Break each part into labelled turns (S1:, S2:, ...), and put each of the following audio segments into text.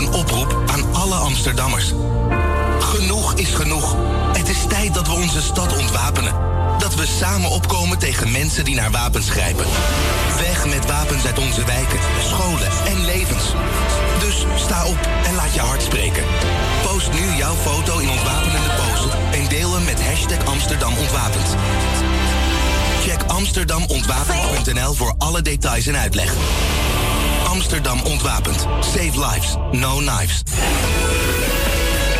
S1: een oproep aan alle Amsterdammers. Genoeg is genoeg. Het is tijd dat we onze stad ontwapenen. Dat we samen opkomen tegen mensen die naar wapens grijpen. Weg met wapens uit onze wijken, scholen en levens. Dus sta op en laat je hart spreken. Post nu jouw foto in ontwapenende pose en deel hem met hashtag Amsterdam. Check amsterdamontwapend.nl voor alle details en uitleg. Amsterdam Ontwapend. Save lives, no knives.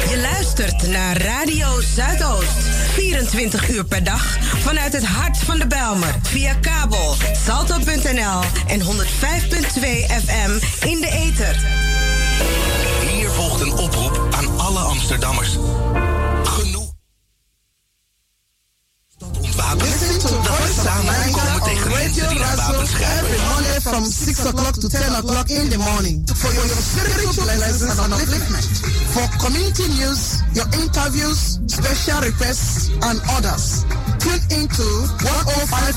S2: Je luistert naar Radio Zuidoost. 24 uur per dag vanuit het hart van de Belmer. Via kabel, salto.nl en 105.2 FM in de ether.
S1: Hier volgt een oproep aan alle Amsterdammers. Genoeg. Stad ontwapend. Dat we samen opkomen tegen mensen die naar wapens grijpen.
S3: From 6 o'clock to 10 o'clock in the morning for your spiritual lessons and upliftment. For community news, your interviews, special requests, and others. Tune into 105.2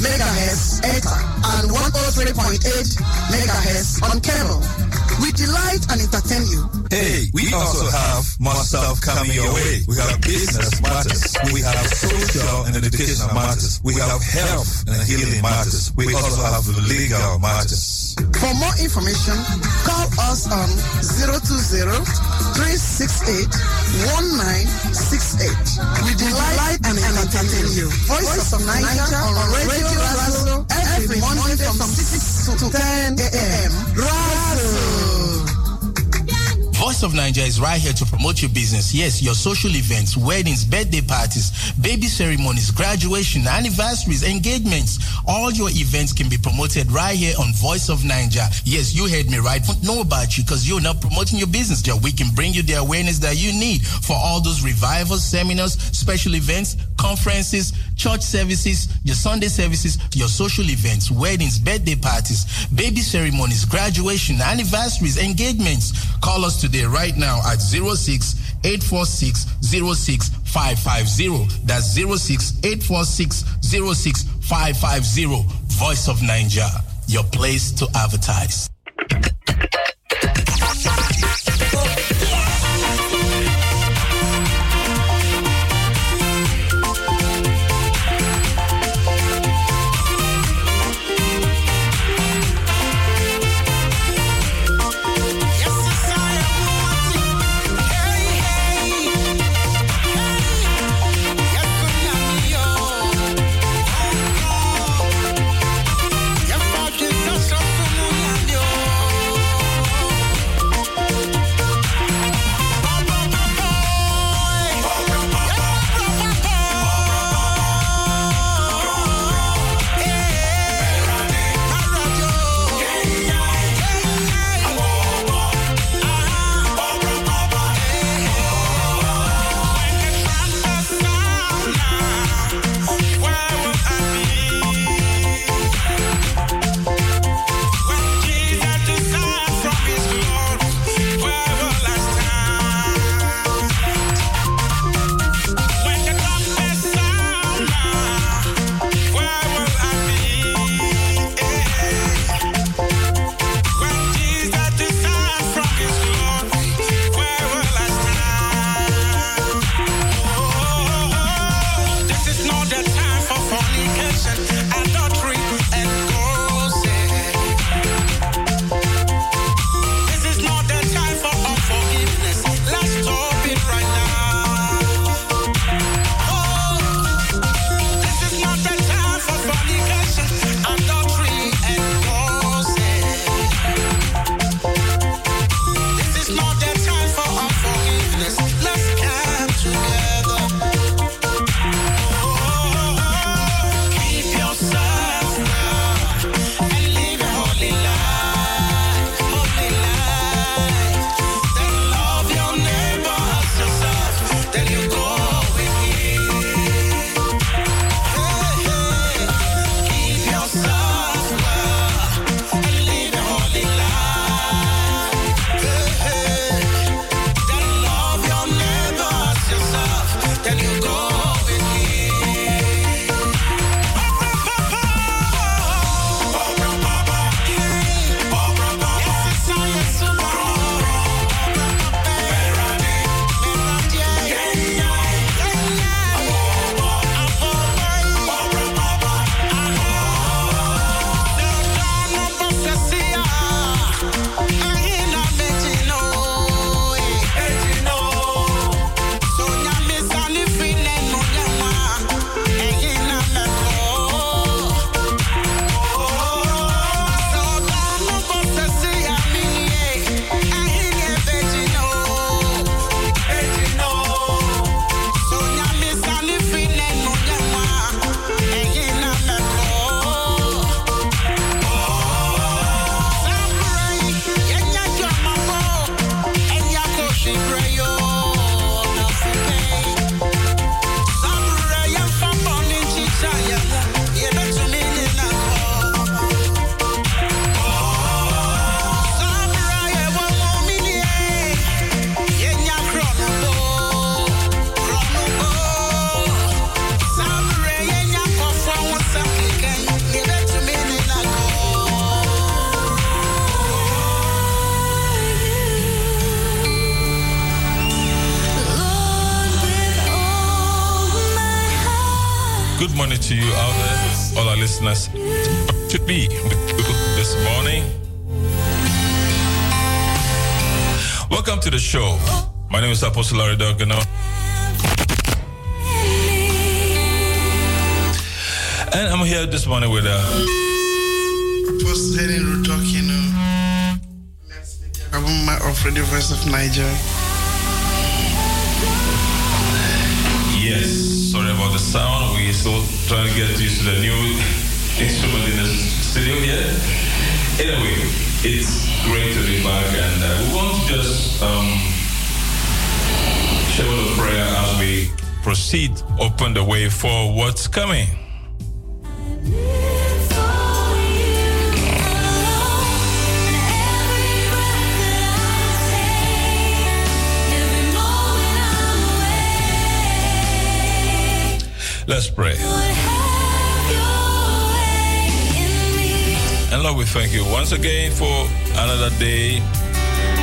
S3: megahertz ETA and 103.8 megahertz on cable. We delight and entertain you.
S4: Hey, we also have more stuff coming your way. We have business matters. We have social and educational matters. We have health and healing matters. We also have legal matters.
S3: For more information, call us on 020-368-1968. We delight and entertain you. Voice of Naija on Radio Razo every Monday from 6 to 10 a.m. Razo.
S5: Voice of Nigeria is right here to promote your business. Yes, your social events, weddings, birthday parties, baby ceremonies, graduation, anniversaries, engagements. All your events can be promoted right here on Voice of Nigeria. Yes, you heard me right. We know about you because you're not promoting your business. Joe. We can bring you the awareness that you need for all those revivals, seminars, special events, conferences, church services, your Sunday services, your social events, weddings, birthday parties, baby ceremonies, graduation, anniversaries, engagements. Call us today right now at 06 846 06550. That's 06 846 06550. Voice of Nigeria, your place to advertise.
S4: Good morning to you out there, all our listeners. To be with you this morning. Welcome to the show. My name is Apostle Larry Dogano. And I'm here this morning with uh
S6: Apostle Henry Rutokino. of Radio Voice of Naija.
S4: Yes, sorry about the sound. Still trying to get used to the new instrument in the studio here. Anyway, it's great to be back, and uh, we want to just um, share a little prayer as we proceed, open the way for what's coming. Let's pray. And Lord, we thank you once again for another day,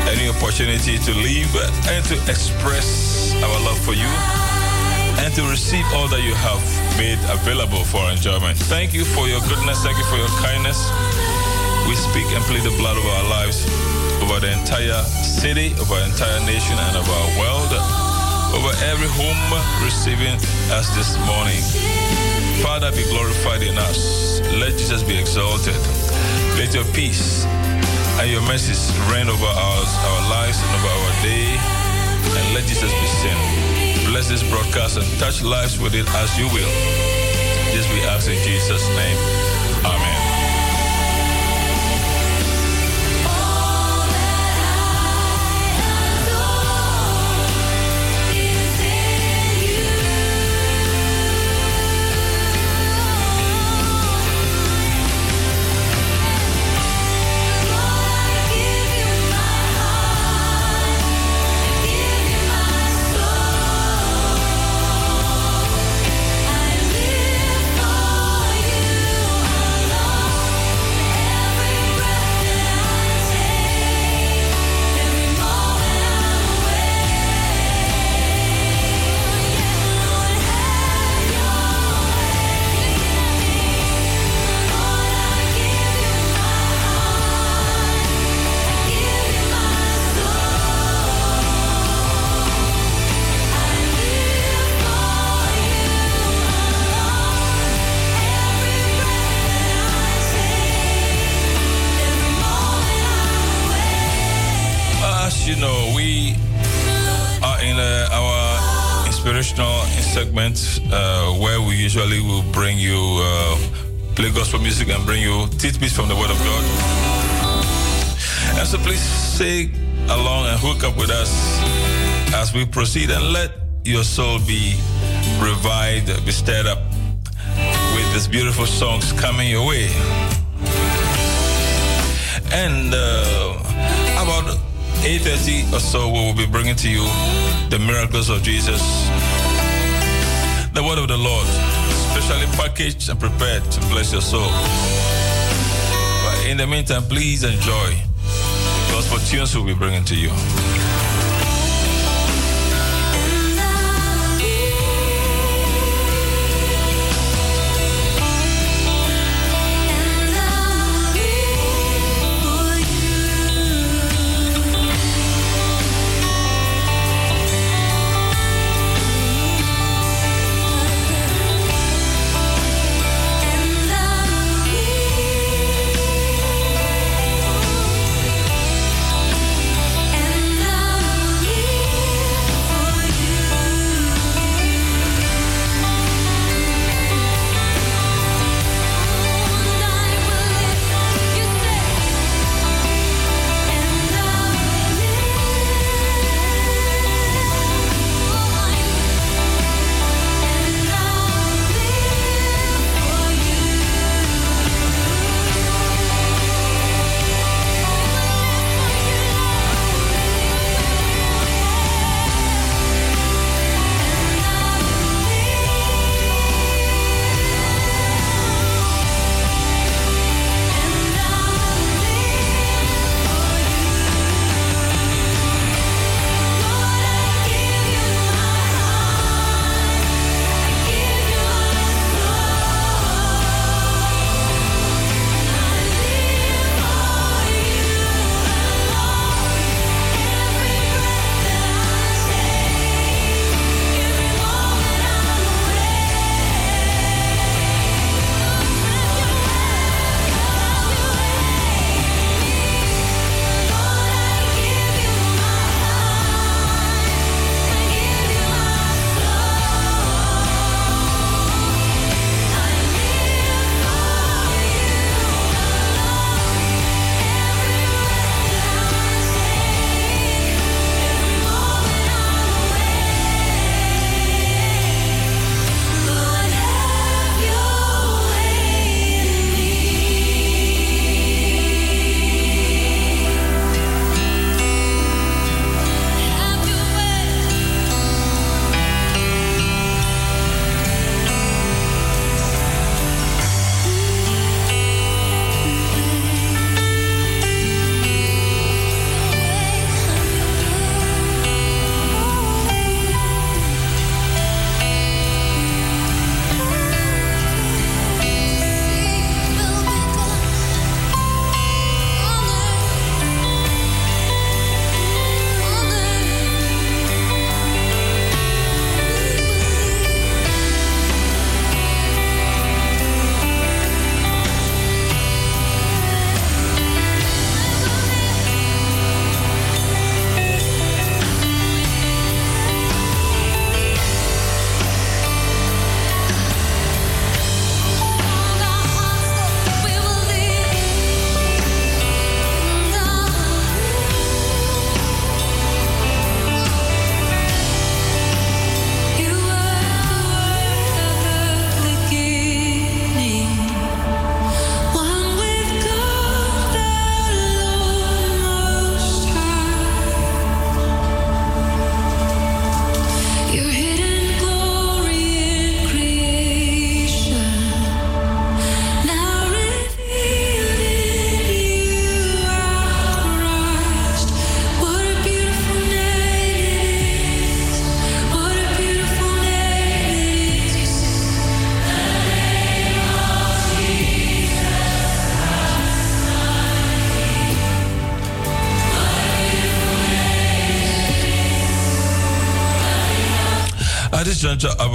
S4: any opportunity to live and to express our love for you and to receive all that you have made available for our enjoyment. Thank you for your goodness. Thank you for your kindness. We speak and plead the blood of our lives over the entire city, over our entire nation, and over our world over every home receiving us this morning. Father, be glorified in us. Let Jesus be exalted. Let your peace and your mercies reign over our, our lives and over our day. And let Jesus be seen. Bless this broadcast and touch lives with it as you will. This we ask in Jesus' name. Tidbits from the Word of God. And so please stay along and hook up with us as we proceed and let your soul be revived, be stirred up with these beautiful songs coming your way. And uh, about 8.30 or so, we will be bringing to you the miracles of Jesus, the word of the Lord, specially packaged and prepared to bless your soul But in the meantime, please enjoy the gospel tunes we'll be bringing to you.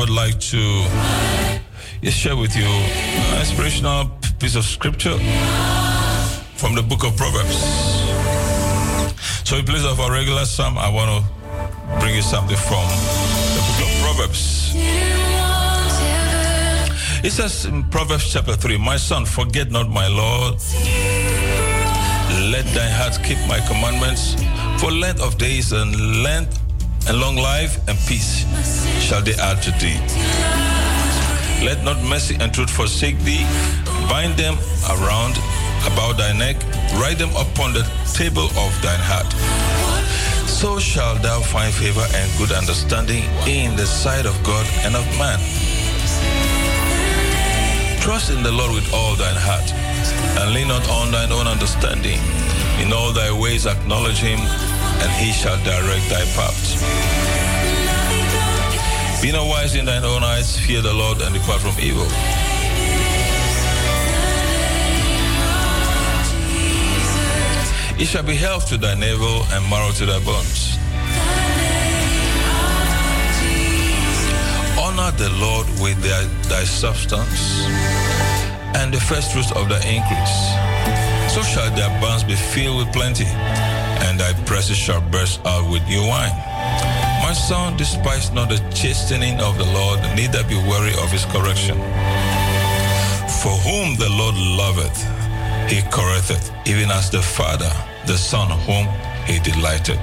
S4: Would like to share with you an inspirational piece of scripture from the book of Proverbs. So, in place of our regular psalm, I want to bring you something from the book of Proverbs. It says in Proverbs chapter 3 My son, forget not my Lord. Let thy heart keep my commandments. For length of days and length and long life and peace shall they add to thee. Let not mercy and truth forsake thee. Bind them around about thy neck. Write them upon the table of thine heart. So shalt thou find favor and good understanding in the sight of God and of man. Trust in the Lord with all thine heart, and lean not on thine own understanding. In all thy ways acknowledge him, and he shall direct thy paths. Be not wise in thine own eyes, fear the Lord, and depart from evil. It shall be health to thy navel and marrow to thy bones. Honor the Lord with thy, thy substance and the first fruits of thy increase. So shall thy barns be filled with plenty, and thy presses shall burst out with new wine. My son, despise not the chastening of the Lord, neither be weary of his correction. For whom the Lord loveth, he correcteth, even as the Father, the Son, whom he delighted.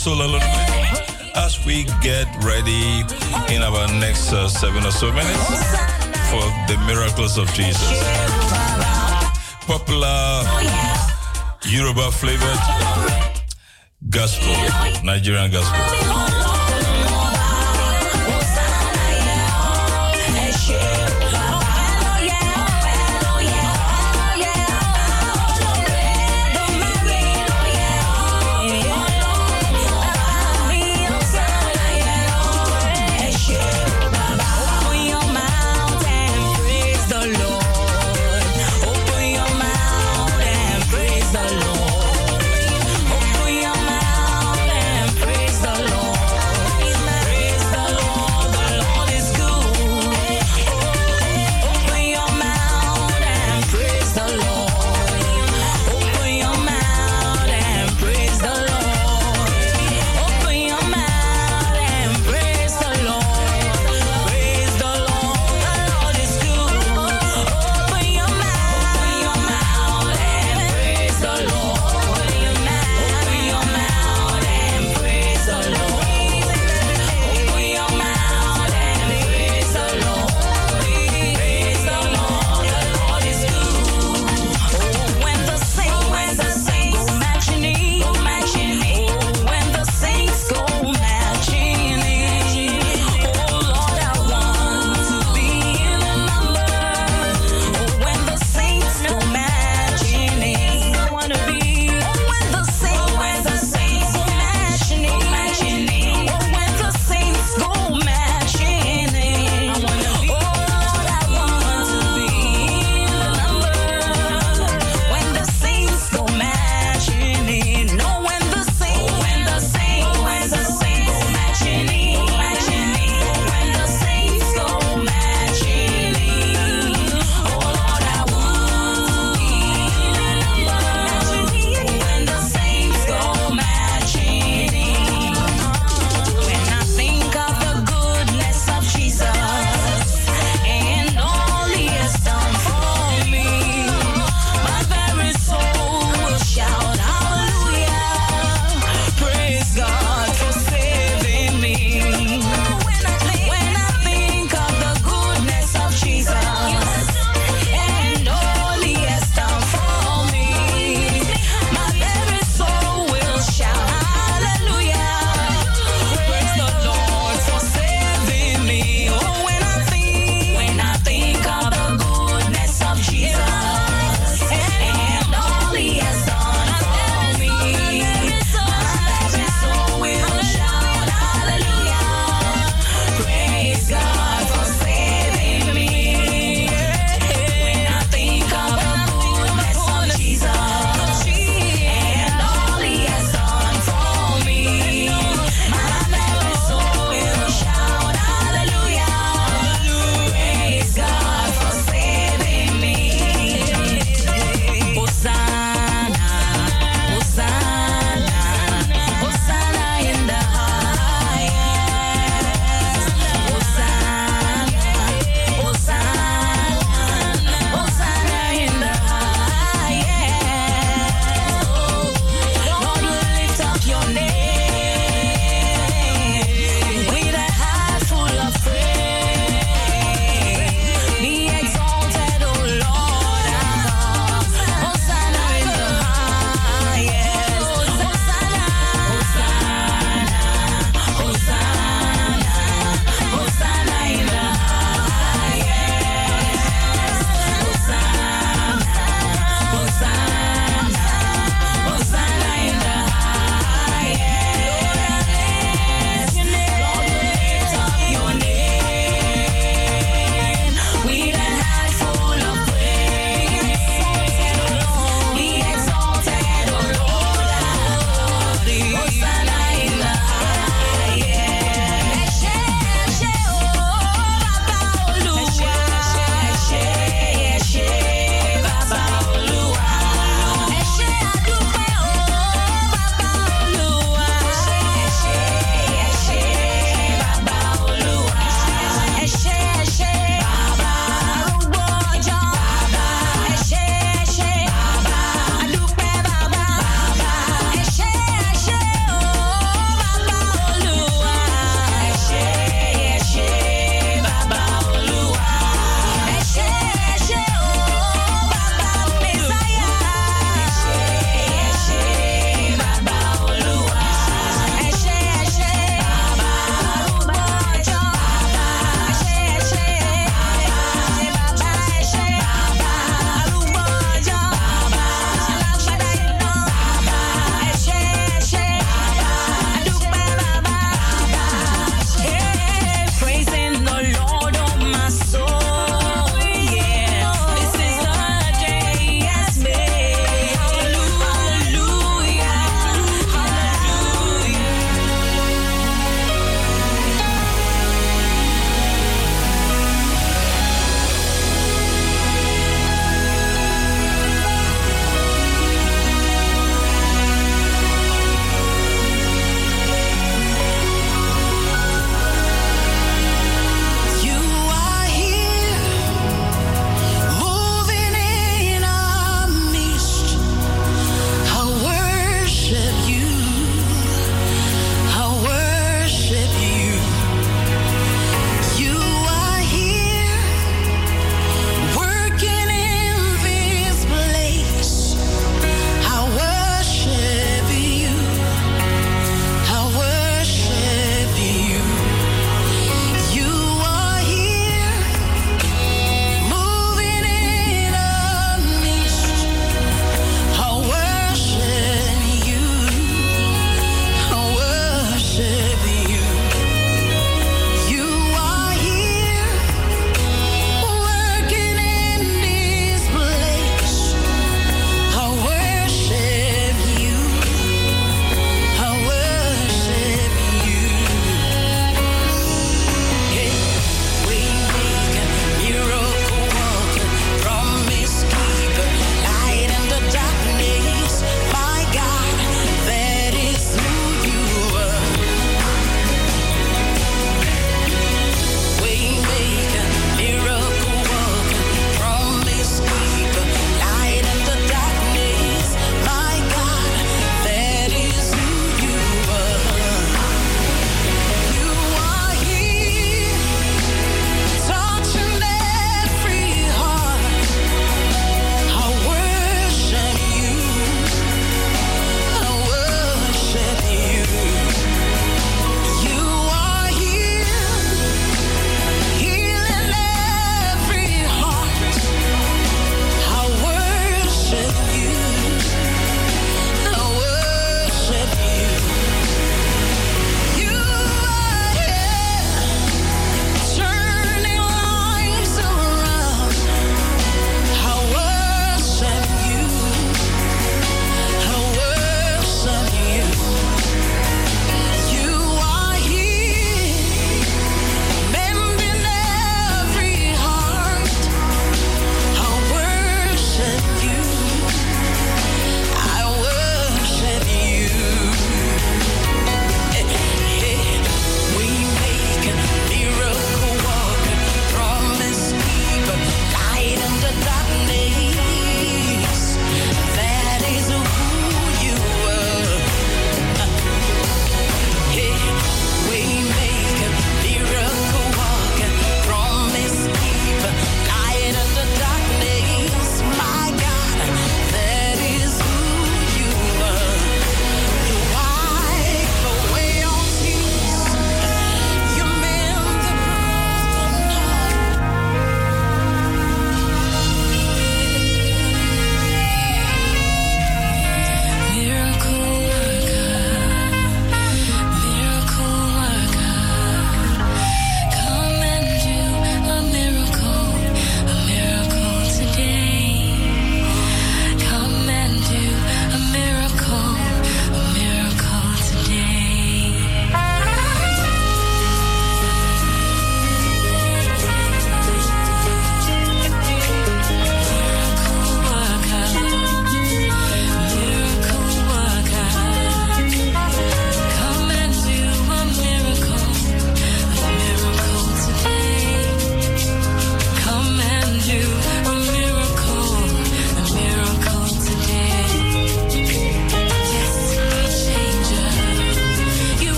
S4: Soul a little bit.
S7: as we get ready in our next uh, seven or so minutes for the miracles of Jesus. Popular Yoruba flavored gospel, Nigerian gospel.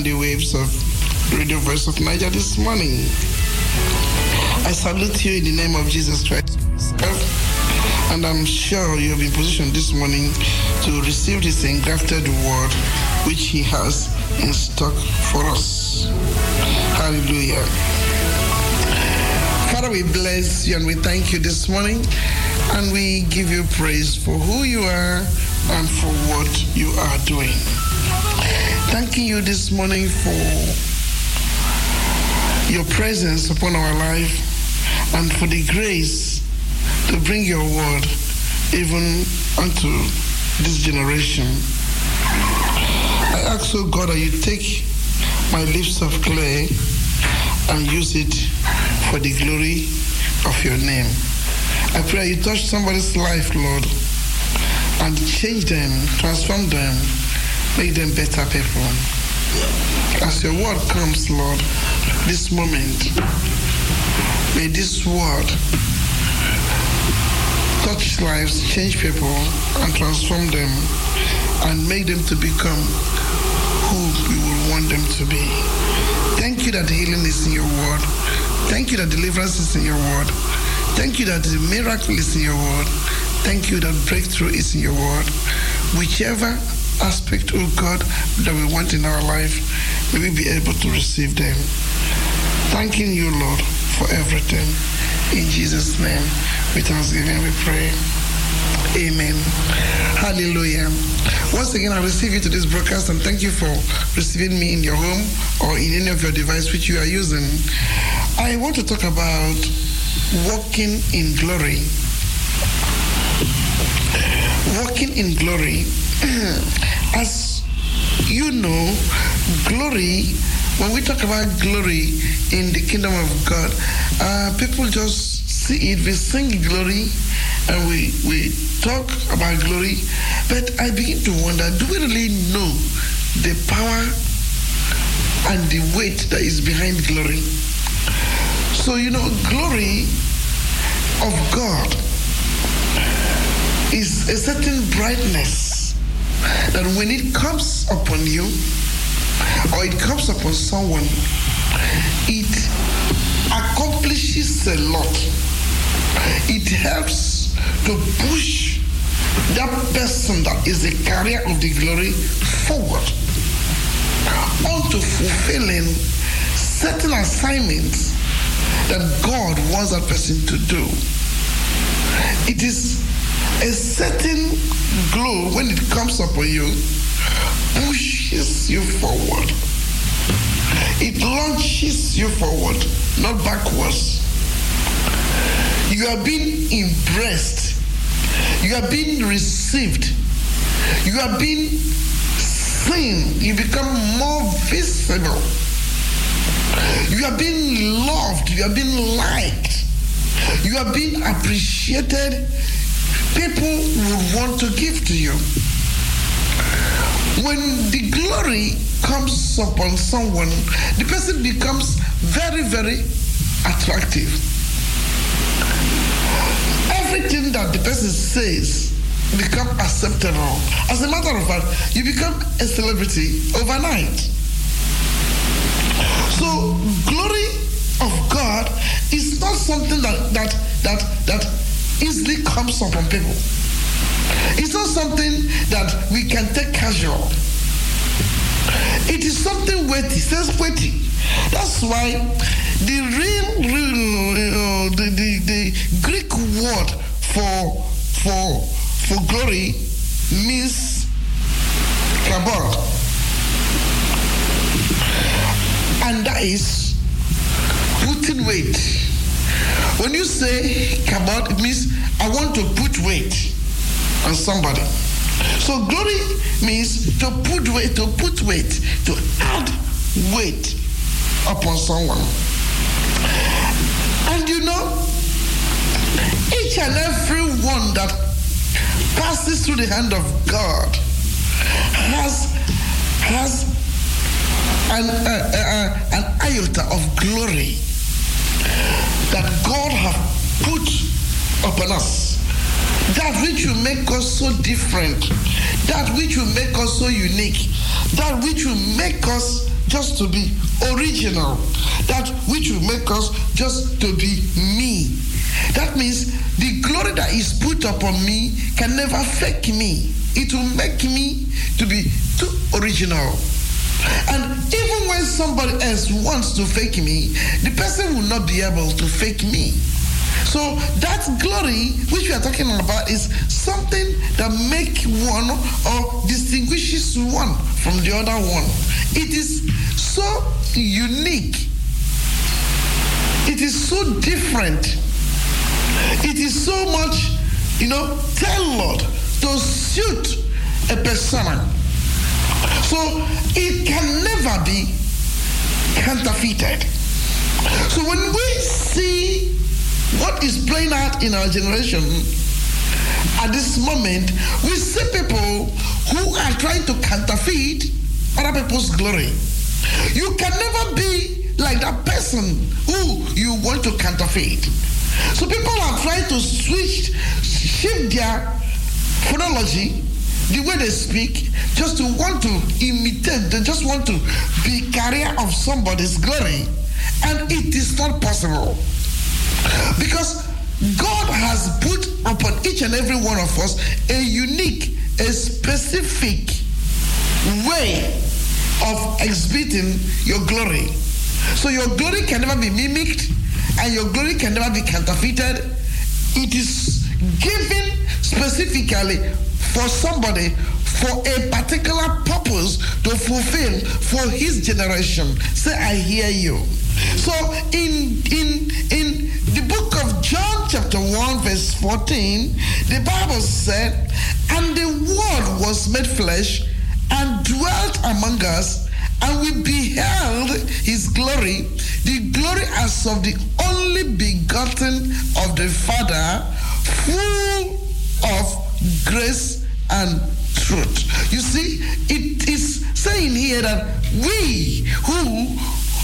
S6: On the waves of Radio Voice of Naija this morning. I salute you in the name of Jesus Christ. And I'm sure you have been positioned this morning to receive this engrafted word which He has in stock for us. Hallelujah. Father, we bless you and we thank you this morning and we give you praise for who you are and for what you are doing. Thanking you this morning for your presence upon our life and for the grace to bring your word even unto this generation. I ask, oh God, that you take my lips of clay and use it for the glory of your name. I pray you touch somebody's life, Lord, and change them, transform them, make them better people. As your word comes, Lord, this moment, may this word touch lives, change people, and transform them, and make them to become who we will want them to be. Thank you that healing is in your word. Thank you that deliverance is in your word. Thank you that the miracle is in your word. Thank you that breakthrough is in your word. Whichever aspect, oh God, that we want in our life, may we be able to receive them. Thanking you, Lord, for everything. In Jesus' name, with thanksgiving, we pray. Amen. Hallelujah. Once again, I receive you to this broadcast and thank you for receiving me in your home or in any of your device which you are using. I want to talk about walking in glory. Walking in glory. As you know, glory, when we talk about glory in the kingdom of God, uh, people just see it, we sing glory, and we, we talk about glory, but I begin to wonder do we really know the power and the weight that is behind glory? So, you know, glory of God is a certain brightness that when it comes upon you or it comes upon someone, it accomplishes a lot. It helps to push that person that is the carrier of the glory forward onto fulfilling certain assignments that God wants that person to do. It is a certain glow when it comes upon you, pushes you forward. It launches you forward, not backwards. You are being impressed. You are being received. You are being seen. You become more visible. You are being loved. You are being liked. You are being appreciated. People would want to give to you. When the glory comes upon someone, the person becomes very, very attractive. Everything that the person says become acceptable. As a matter of fact, you become a celebrity overnight. So glory of God is not something that that that that easily comes upon people. It's not something that we can take casual. It is something weighty, says weighty. That's why the real, real uh, the, the, the Greek word for for for glory means kabod. And that is putting weight. When you say kabod, it means I want to put weight on somebody. So glory means to put weight, to put weight, to add weight upon someone. And you know, each and every one that passes through the hand of God has has an, uh, uh, an iota of glory that God have put upon us. that which will make us so different, that which will make us so unique, that which will make us just to be original, that which will make us just to be me. That means the glory that is put upon me can never fake me. It will make me to be too original. And even when somebody else wants to fake me, the person will not be able to fake me. So that glory which we are talking about is something that makes one or distinguishes one from the other one. It is so unique. It is so different. It is so much, you know, tailored to suit a persona. So it can never be counterfeited. So when we see what is playing out in our generation at this moment, we see people who are trying to counterfeit other people's glory. You can never be like that person who you want to counterfeit. So people are trying to switch, shift their phonology, the way they speak, just to want to imitate, they just want to be carrier of somebody's glory. And it is not possible. Because God has put upon each and every one of us a unique, a specific way of exhibiting your glory. So your glory can never be mimicked and your glory can never be counterfeited. It is given specifically for somebody for a particular purpose to fulfill for his generation. Say, I hear you. So in in in the book of John chapter 1 verse 14, the Bible said, and the word was made flesh and dwelt among us, and we beheld his glory, the glory as of the only begotten of the Father, full of grace and truth. You see, it is saying here that we who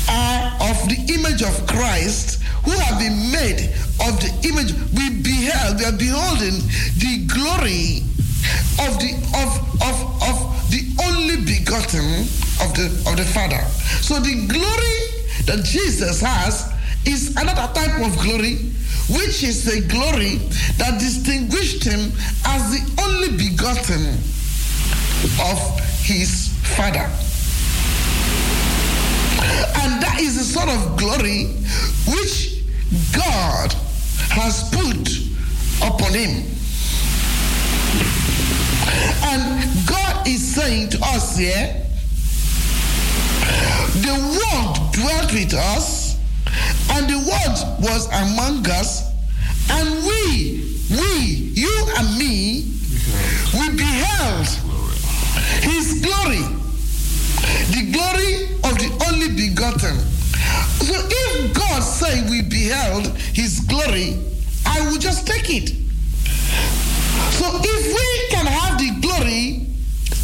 S6: are of the image of Christ, who have been made of the image, we beheld, we are beholding the glory of the of of of the only begotten of the of the Father. So the glory that Jesus has is another type of glory, which is the glory that distinguished him as the only begotten of his Father. And that is the sort of glory which God has put upon him. And God is saying to us here, the world dwelt with us, and the word was among us, and we, we, you and me, we beheld his glory, the glory of the only begotten. So if God say we beheld his glory, I will just take it. So if we can have the glory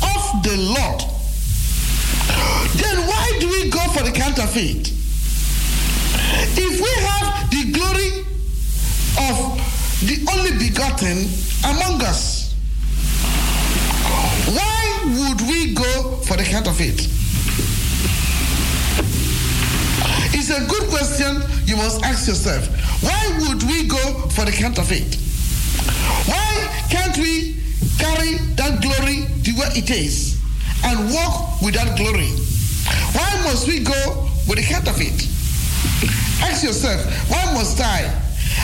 S6: of the Lord, then why do we go for the counterfeit? If we have the glory of the only begotten among us, why would we go for the counterfeit? It's a good question you must ask yourself. Why would we go for the counterfeit? Why can't we carry that glory to where it is and walk with that glory? Why must we go with the counterfeit? Ask yourself, why must I?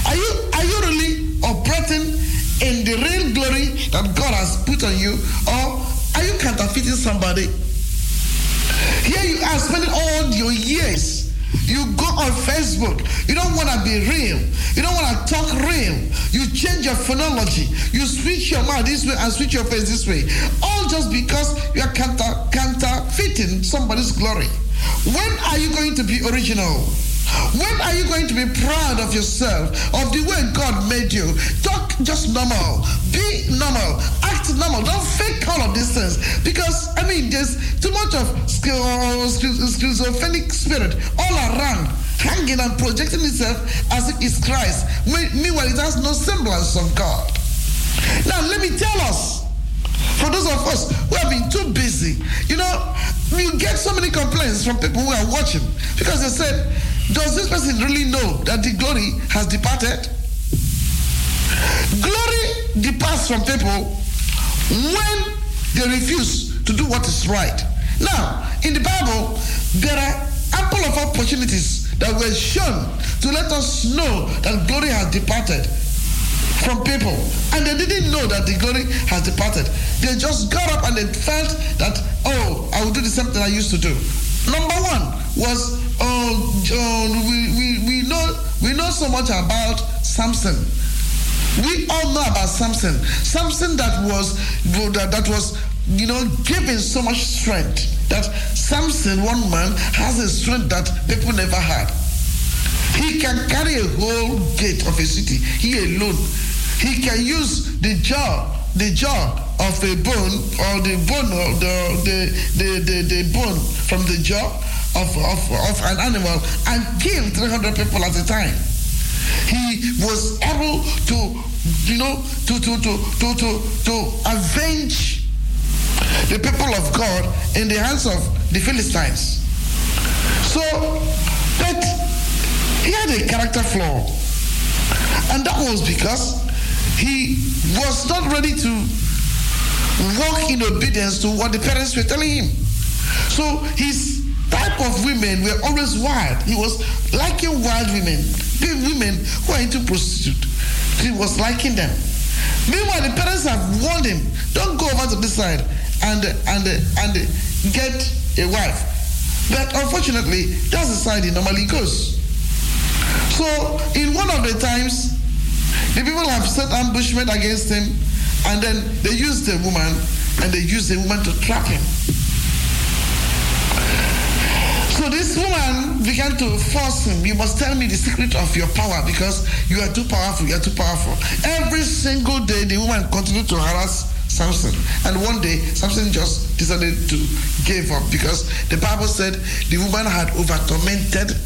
S6: Are you are you really operating in the real glory that God has put on you, or are you counterfeiting somebody? Here you are spending all your years. You go on Facebook. You don't want to be real. You don't want to talk real. You change your phonology. You switch your mouth this way and switch your face this way. All just because you are counter, counterfeiting somebody's glory. When are you going to be original? When are you going to be proud of yourself, of the way God made you? Talk just normal. Be normal. Act normal. Don't fake all of these things. Because, I mean, there's too much of schizophrenic spirit all around, hanging and projecting itself as if it's Christ. Meanwhile, it has no semblance of God. Now, let me tell us, for those of us who have been too busy, you know, you get so many complaints from people who are watching because they said, Does this person really know that the glory has departed? Glory departs from people when they refuse to do what is right. Now, in the Bible, there are ample of opportunities that were shown to let us know that glory has departed from people. And they didn't know that the glory has departed. They just got up and they felt that, oh, I will do the same thing I used to do. Number one was, oh, oh we, we, we, know, we know so much about Samson. We all know about Samson. Samson that was that, that was you know given so much strength that Samson, one man, has a strength that people never had. He can carry a whole gate of a city. He alone he can use the jaw, the jaw of a bone or the bone of the, the, the, the, the bone from the jaw of, of, of an animal and kill 300 people at a time. He was able to, you know, to, to, to, to, to, to avenge the people of God in the hands of the Philistines. So, but he had a character flaw. And that was because he was not ready to walk in obedience to what the parents were telling him. So his type of women were always wild. He was liking wild women, women who are into prostitute. He was liking them. Meanwhile, the parents have warned him, don't go over to this side and and and get a wife. But unfortunately, that's the side he normally goes. So in one of the times, the people have set ambushment against him, and then they use the woman, and they use the woman to trap him. So this woman began to force him. You must tell me the secret of your power because you are too powerful. You are too powerful. Every single day, the woman continued to harass Samson. And one day, Samson just decided to give up because the Bible said the woman had over tormented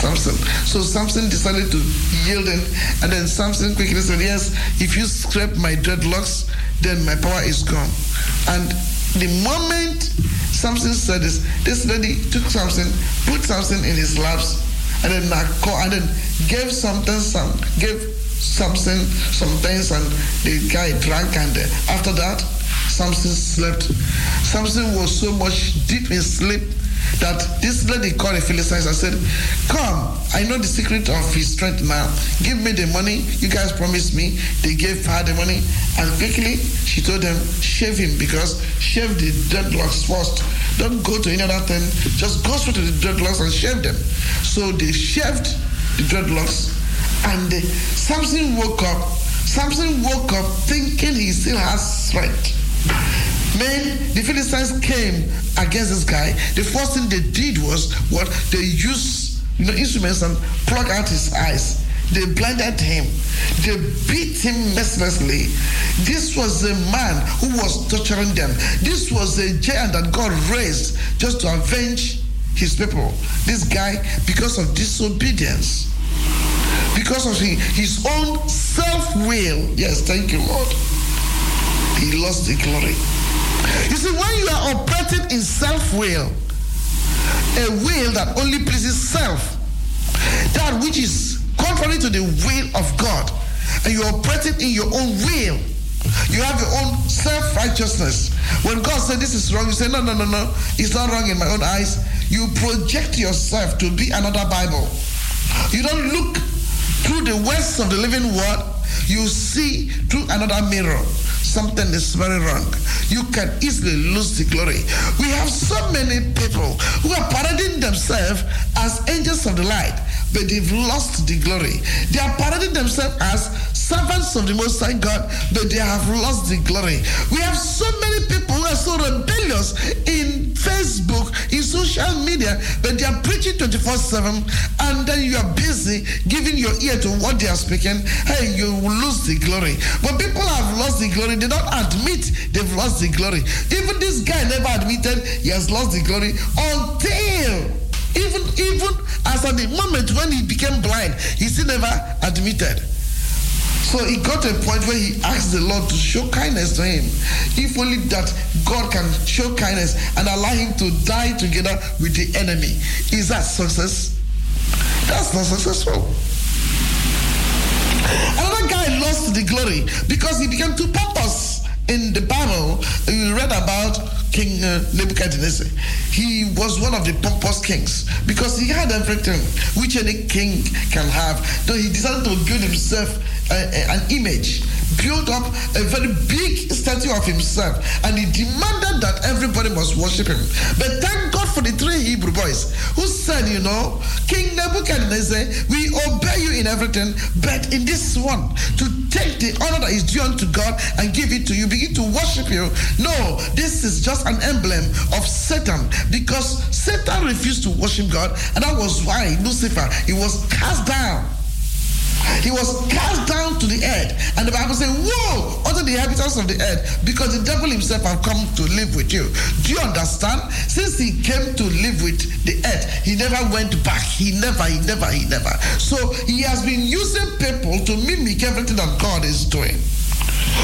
S6: Samson. So Samson decided to yield in, and then Samson quickly said, Yes, if you scrape my dreadlocks, then my power is gone. And the moment Samson said this, this lady took Samson, put Samson in his laps, and then and then gave something some gave Samson some things, and the guy drank, and uh, after that, Samson slept. Samson was so much deep in sleep that this lady called the Philistines and said, Come, I know the secret of his strength now. Give me the money. You guys promised me. They gave her the money. And quickly, she told them, Shave him because shave the dreadlocks first. Don't go to any other thing. Just go straight to the dreadlocks and shave them. So they shaved the dreadlocks. And the, Samson woke up. Samson woke up thinking he still has strength. Men, the Philistines came against this guy. The first thing they did was what they used you know, instruments and plug out his eyes. They blinded him. They beat him mercilessly. This was a man who was torturing them. This was a giant that God raised just to avenge his people. This guy, because of disobedience, because of his own self will, yes, thank you, Lord, he lost the glory. You see, when you are operating in self will, a will that only pleases self, that which is contrary to the will of God, and you're operating in your own will, you have your own self righteousness. When God said this is wrong, you say, No, no, no, no, it's not wrong in my own eyes. You project yourself to be another Bible. You don't look through the words of the living word, you see through another mirror something is very wrong. You can easily lose the glory. We have so many people who are parading themselves as angels of the light, but they've lost the glory. They are parading themselves as servants of the Most High God, but they have lost the glory. We have so many people who are so rebellious in Facebook, in social media, but they are preaching 24 7, and then you are busy giving your ear to what they are speaking. Hey, you will lose the glory. But people have lost the glory, they don't admit they've lost the glory. Even this guy never admitted he has lost the glory until even even as at the moment when he became blind, he still never admitted. So he got a point where he asked the Lord to show kindness to him. If only that God can show kindness and allow him to die together with the enemy. Is that success? That's not successful. Another guy lost the glory because he became too pompous. In the Bible, you read about King uh, Nebuchadnezzar. He was one of the pompous kings because he had everything which any king can have. So he decided to build himself uh, an image built up a very big statue of himself and he demanded that everybody must worship him. But thank God for the three Hebrew boys who said, you know, King Nebuchadnezzar, we obey you in everything, but in this one, to take the honor that is due unto God and give it to you, begin to worship you. No, this is just an emblem of Satan because Satan refused to worship God, and that was why Lucifer he was cast down. He was cast down to the earth. And the Bible says, Woe unto the inhabitants of the earth, because the devil himself have come to live with you. Do you understand? Since he came to live with the earth, he never went back. He never, he never, he never. So he has been using people to mimic everything that God is doing.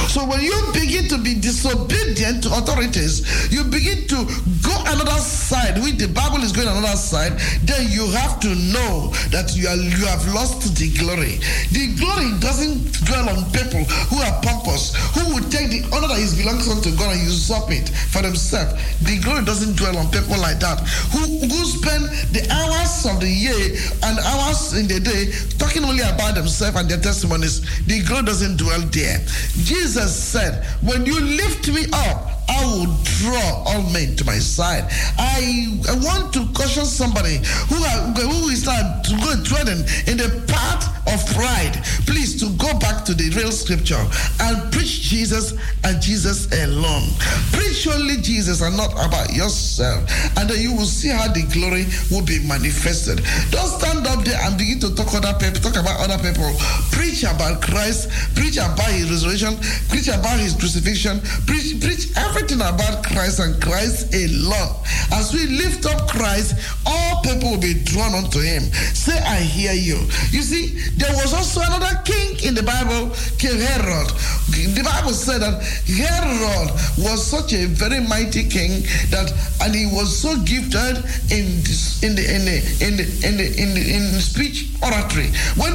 S6: So when you begin to be disobedient to authorities, you begin to go another side, When the Bible is going another side, then you have to know that you are you have lost the glory. The glory doesn't dwell on people who are pompous, who will take the honor that is belongs unto God and usurp it for themselves. The glory doesn't dwell on people like that, who, who spend the hours of the year and hours in the day talking only about themselves and their testimonies. The glory doesn't dwell there. Jesus said, When you lift me up, I will draw all men to my side. I, I want to caution somebody who, are, who is not treading in the path of pride. Please to go back to the real scripture and preach Jesus and Jesus alone. Preach only Jesus and not about yourself. And then you will see how the glory will be manifested. Don't stand up there and begin to talk other people, talk about other people. Preach about Christ, preach about his resurrection, preach about his crucifixion, preach, preach everything about Christ and Christ alone. As we lift up Christ, all people will be drawn unto him. Say, I hear you. You see, there was also another king in the Bible, King Herod. The Bible said that Herod was such a very mighty king that, and he was so gifted in in the in the in the in the in the, in speech oratory. When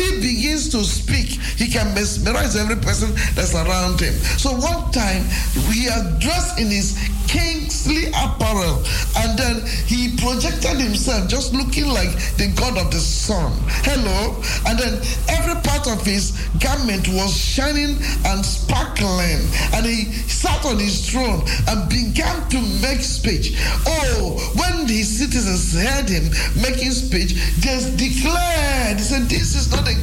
S6: mesmerize every person that's around him. So one time he dressed in his kingly apparel and then he projected himself just looking like the god of the sun. Hello. And then every part of his garment was shining and sparkling. And he sat on his throne and began to make speech. Oh, when the citizens heard him making speech, they declared, said, This is not a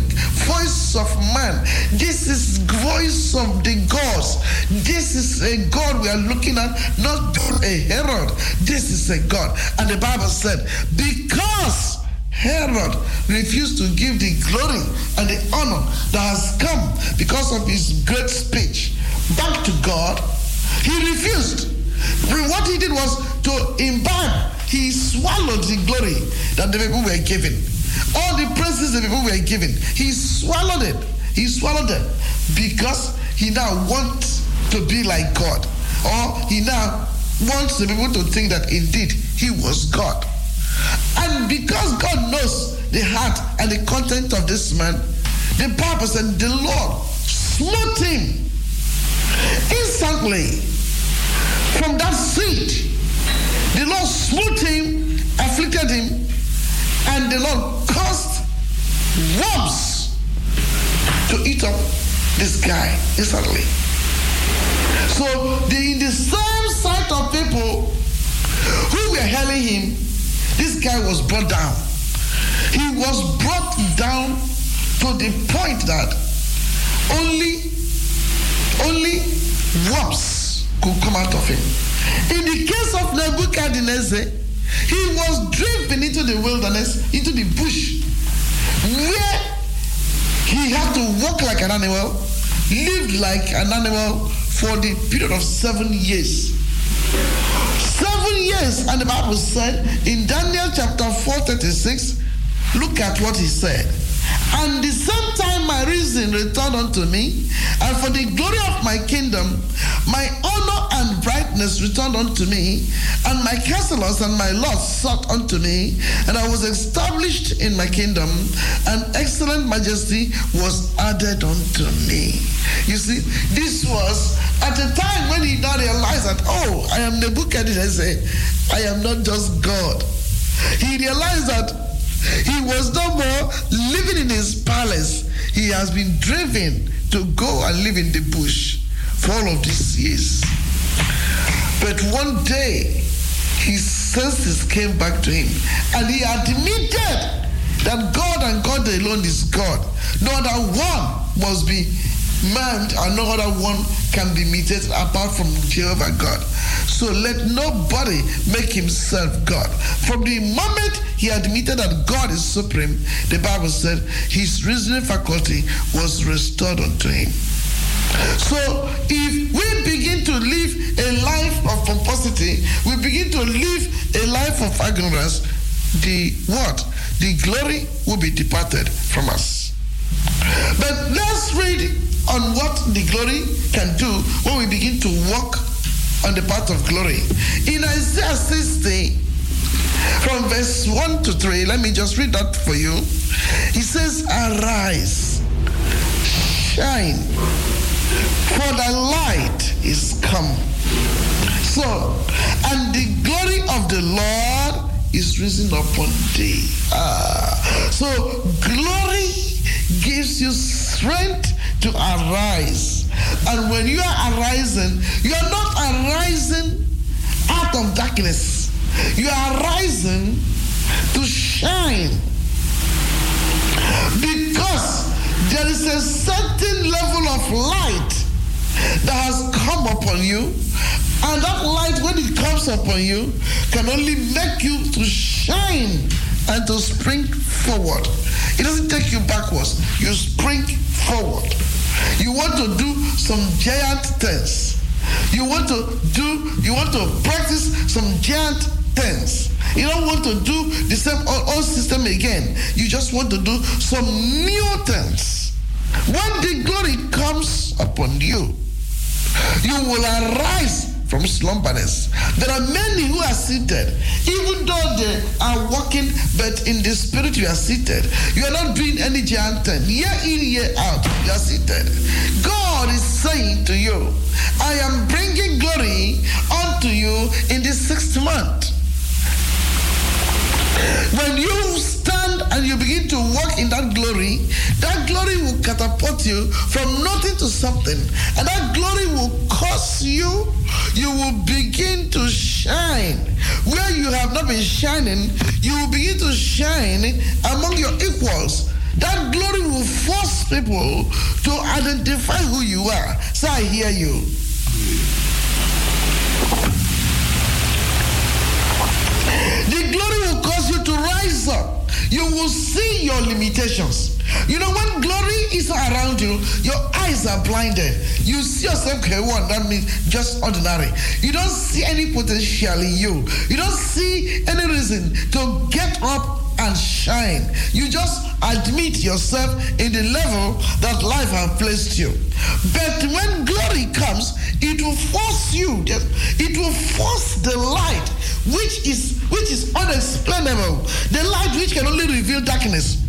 S6: voice of man. This is voice of the gods. This is a God we are looking at, not a Herod. This is a God. And the Bible said, because Herod refused to give the glory and the honor that has come because of his great speech back to God, he refused. What he did was to imbibe, he swallowed the glory that the people were given. All the praises the people were given, he swallowed it. He swallowed it because he now wants to be like God. Or he now wants the people to think that indeed he was God. And because God knows the heart and the content of this man, the purpose and the Lord smote him instantly from that seat. The Lord smote him, afflicted him, and the Lord caused worms to eat up this guy instantly. So the, in the same sight of people who were hailing him, this guy was brought down. He was brought down to the point that only only worms could come out of him. In the case of Nebuchadnezzar, he was driven into the wilderness, into the bush, where he had to walk like an animal, live like an animal for the period of seven years. Seven years, and the Bible said in Daniel chapter 4 36, look at what he said. And the same time my reason returned unto me, and for the glory of my kingdom, my honor and brightness returned unto me, and my counselors and my lords sought unto me, and I was established in my kingdom, and excellent majesty was added unto me. You see, this was at a time when he now realized that, oh, I am Nebuchadnezzar, I am not just God. He realized that he was no more living in his palace. He has been driven to go and live in the bush for all of these years. But one day, his senses came back to him and he admitted that God and God alone is God. No other one must be man and no other one can be meted apart from Jehovah God. So let nobody make himself God. From the moment he admitted that God is supreme, the Bible said his reasoning faculty was restored unto him. So if we begin to live a life of pomposity, we begin to live a life of ignorance, the what? The glory will be departed from us. But let's read on what the glory can do when we begin to walk on the path of glory. In Isaiah 60, from verse 1 to 3, let me just read that for you. He says, Arise, shine, for the light is come. So, and the glory of the Lord is risen upon thee. Ah, so, glory gives you strength to arise. And when you are arising, you are not arising out of darkness. You are rising to shine. Because there is a certain level of light that has come upon you. And that light, when it comes upon you, can only make you to shine and to spring forward. It doesn't take you backwards. You spring forward. You want to do some giant things. You want to do, you want to practice some giant things. You don't want to do the same old system again. You just want to do some new things. When the glory comes upon you, you will arise from slumberness. There are many who are seated, even though they are walking, but in the spirit you are seated. You are not doing any giant. Year in, year out, you are seated. God is saying to you, I am bringing glory unto you in the sixth month. When you stand and you begin to walk in that glory, that glory will catapult you from nothing to something. And that glory will cause you, you will begin to shine. Where you have not been shining, you will begin to shine among your equals. That glory will force people to identify who you are. So I hear you. The glory will cause you to rise up. You will see your limitations. You know, when glory is around you, your eyes are blinded. You see yourself, okay, one, that means just ordinary. You don't see any potential in you. You don't see any reason to get up and shine. You just admit yourself in the level that life has placed you. But when glory comes, it will force you, it will force the light which is which is unexplainable, the light which can only reveal darkness.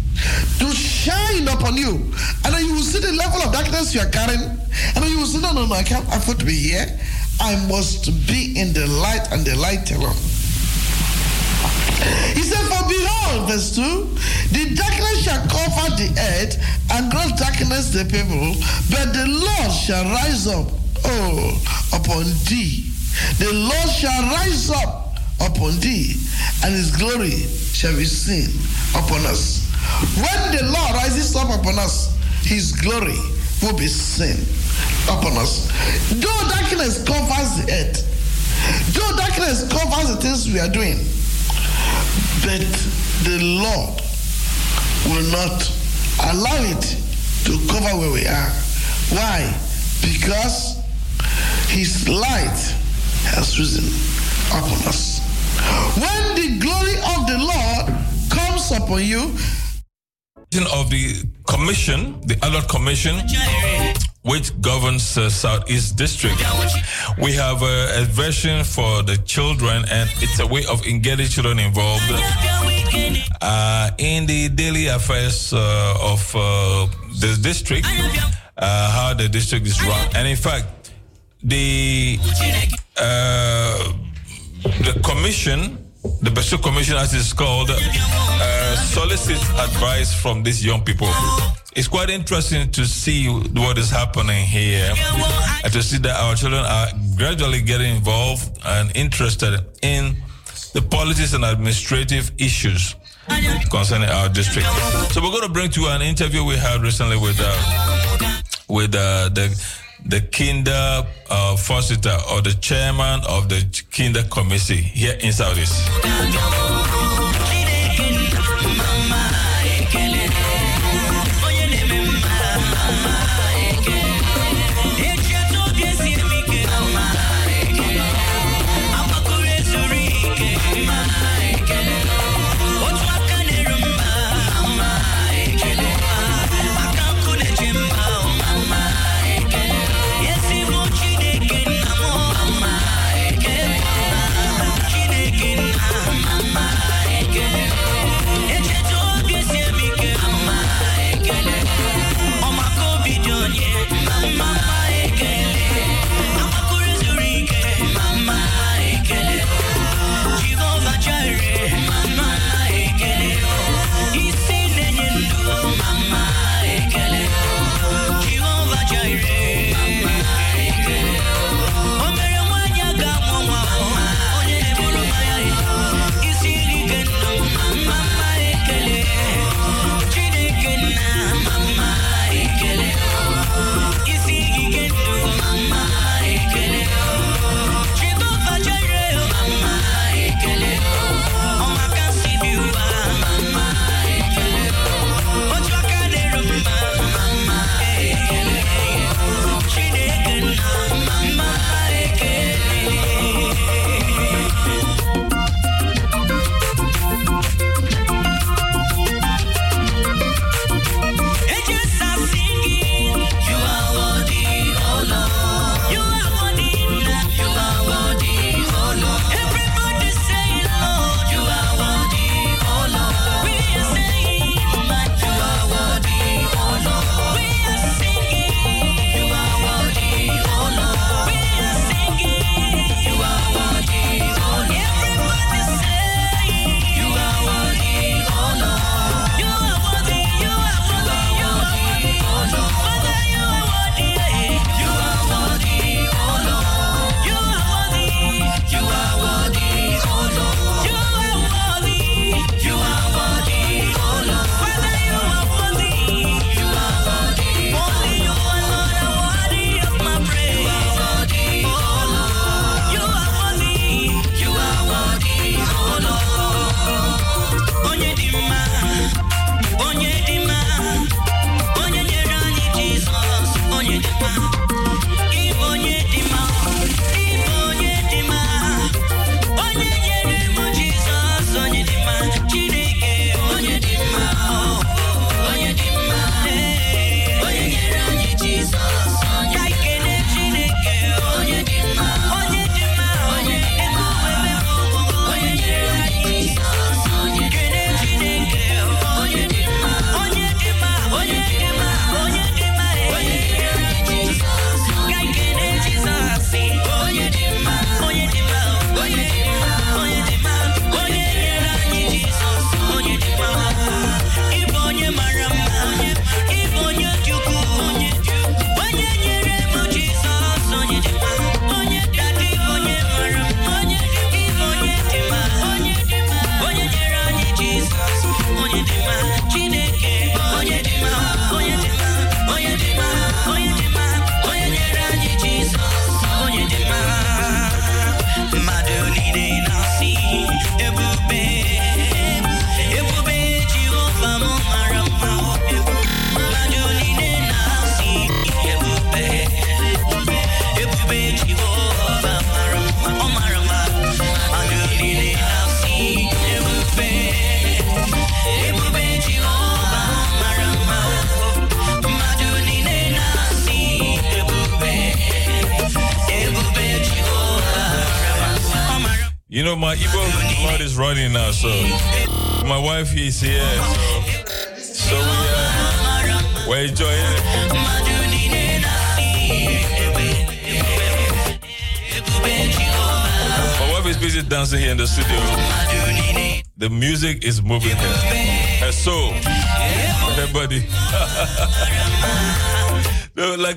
S6: To shine upon you, and then you will see the level of darkness you are carrying, and then you will say, No, no, no, I can't afford to be here. I must be in the light and the light alone. He said, For behold, verse 2, the darkness shall cover the earth, and gross darkness the people, but the Lord shall rise up, oh, upon thee. The Lord shall rise up upon thee, and his glory shall be seen upon us. When the Lord rises up upon us, his glory will be seen upon us. Though darkness covers the earth, though darkness covers the things we are doing, but the Lord will not allow it to cover where we are. Why? Because his light has risen upon us. When the glory of the Lord comes upon you,
S4: of the commission, the adult commission, which governs uh, Southeast District. We have a, a, version for the children, and it's a way of getting children involved uh, in the daily affairs uh, of uh, the district, uh, how the district is run. And in fact, the uh, the commission, the Bashir Commission, as it's called, uh, solicits advice from these young people. It's quite interesting to see what is happening here and to see that our children are gradually getting involved and interested in the policies and administrative issues concerning our district. So we're going to bring to you an interview we had recently with uh, with uh, the the Kinder uh, Voorzitter or the chairman of the Kinder Committee here in Southeast.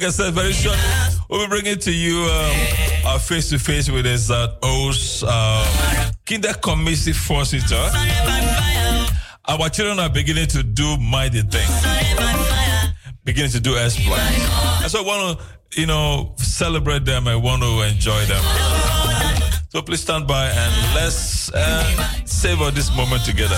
S4: Like I said, very short, we'll be bringing to you um, our face to face with us at O's uh, Kinderkommissie Voorzitter. Our children are beginning to do mighty things, beginning to do exploits. And so I want to, you know, celebrate them. I want to enjoy them. So please stand by and let's uh, savor this moment together.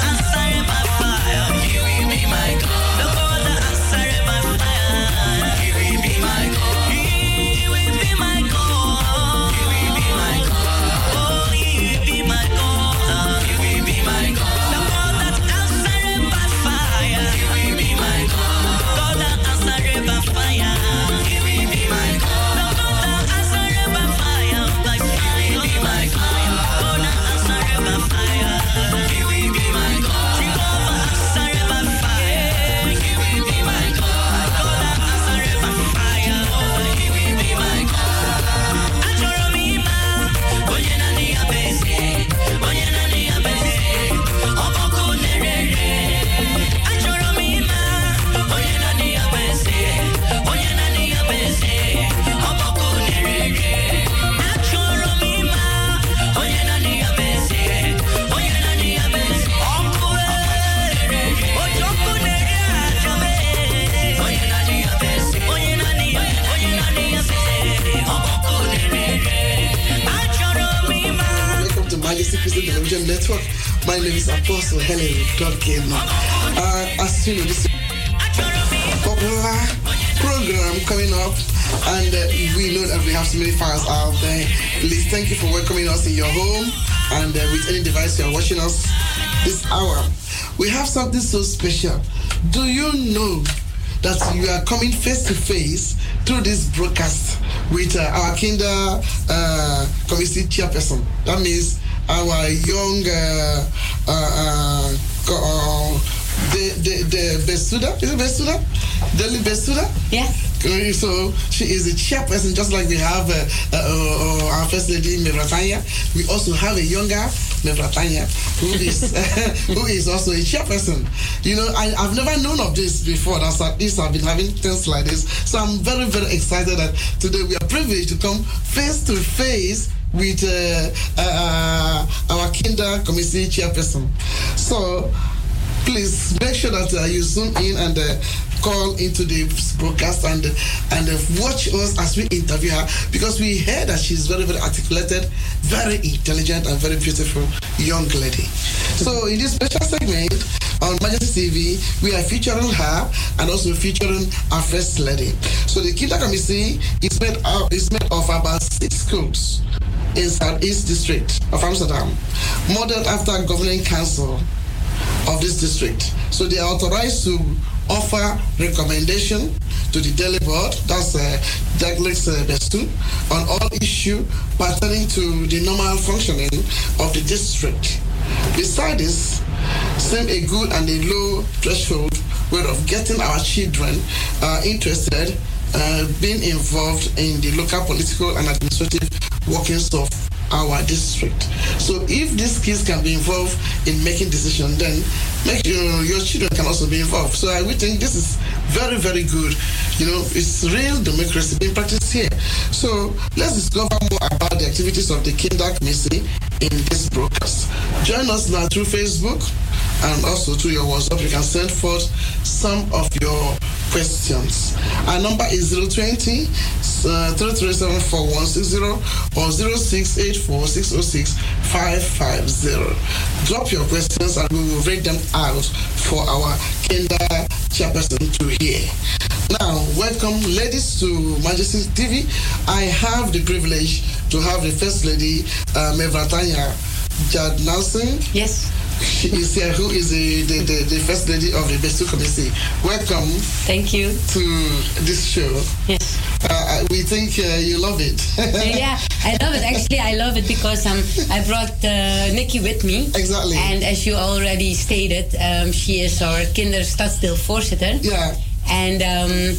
S6: Network. My name is Apostle Helen Duncan. Uh, as you this is a popular program coming up, and uh, we know that we have so many fans out there. Please thank you for welcoming us in your home and uh, with any device you are watching us this hour. We have something so special. Do you know that you are coming face to face through this broadcast with uh, our kinder uh, committee chairperson? That means our young uh, uh, uh, the the the Besuda is it Besuda? Delhi Besuda?
S8: Yes.
S6: So she is the chairperson, just like we have uh, uh, uh, our first lady Mevratanya. We also have a younger Mevratanya who is who is also a chairperson. You know, I, have never known of this before. That's at least I've been having things like this. So I'm very very excited that today we are privileged to come face to face with uh, uh, our Kinderkommissie chairperson. So please make sure that uh, you zoom in and uh, call into the broadcast and and uh, watch us as we interview her because we heard that she's very very articulated, very intelligent and very beautiful young lady. So in this special segment on Majesty TV, we are featuring her and also featuring our first lady. So the Kinderkommissie is made is made of about six schools in Southeast District of Amsterdam, modeled after governing council of this district. So they are authorized to offer recommendation to the Delhi board, that's uh, Douglas uh, Bestu, on all issue pertaining to the normal functioning of the district. Besides this, same a good and a low threshold way of getting our children uh, interested uh, being involved in the local political and administrative workings of our district. So if these kids can be involved in making decisions, then make you know, your children can also be involved. So I would think this is very, very good. You know, it's real democracy being practiced here. So let's discover more about the activities of the Kinderkommissie in this broadcast. Join us now through Facebook and also through your WhatsApp. You can send forth some of your questions. Our number is 020 uh, 3374160 or 0684606550. Drop your questions and we will read them out for our Kinder chairperson to hear. Now, welcome, ladies, to Majesty TV. I have the privilege to have the First Lady, uh, Mevratanya Jadnanansing.
S8: Yes.
S6: She is here, who is the, the, the, the first lady of the Bestu Committee. Welcome.
S8: Thank you.
S6: To this show.
S8: Yes.
S6: Uh, we think uh, you love it.
S8: yeah, I love it. Actually, I love it because um, I brought uh, Nikki with me.
S6: Exactly.
S8: And as you already stated, um, she is our kinderstadsdeelvoorzitter.
S6: Yeah.
S8: And um,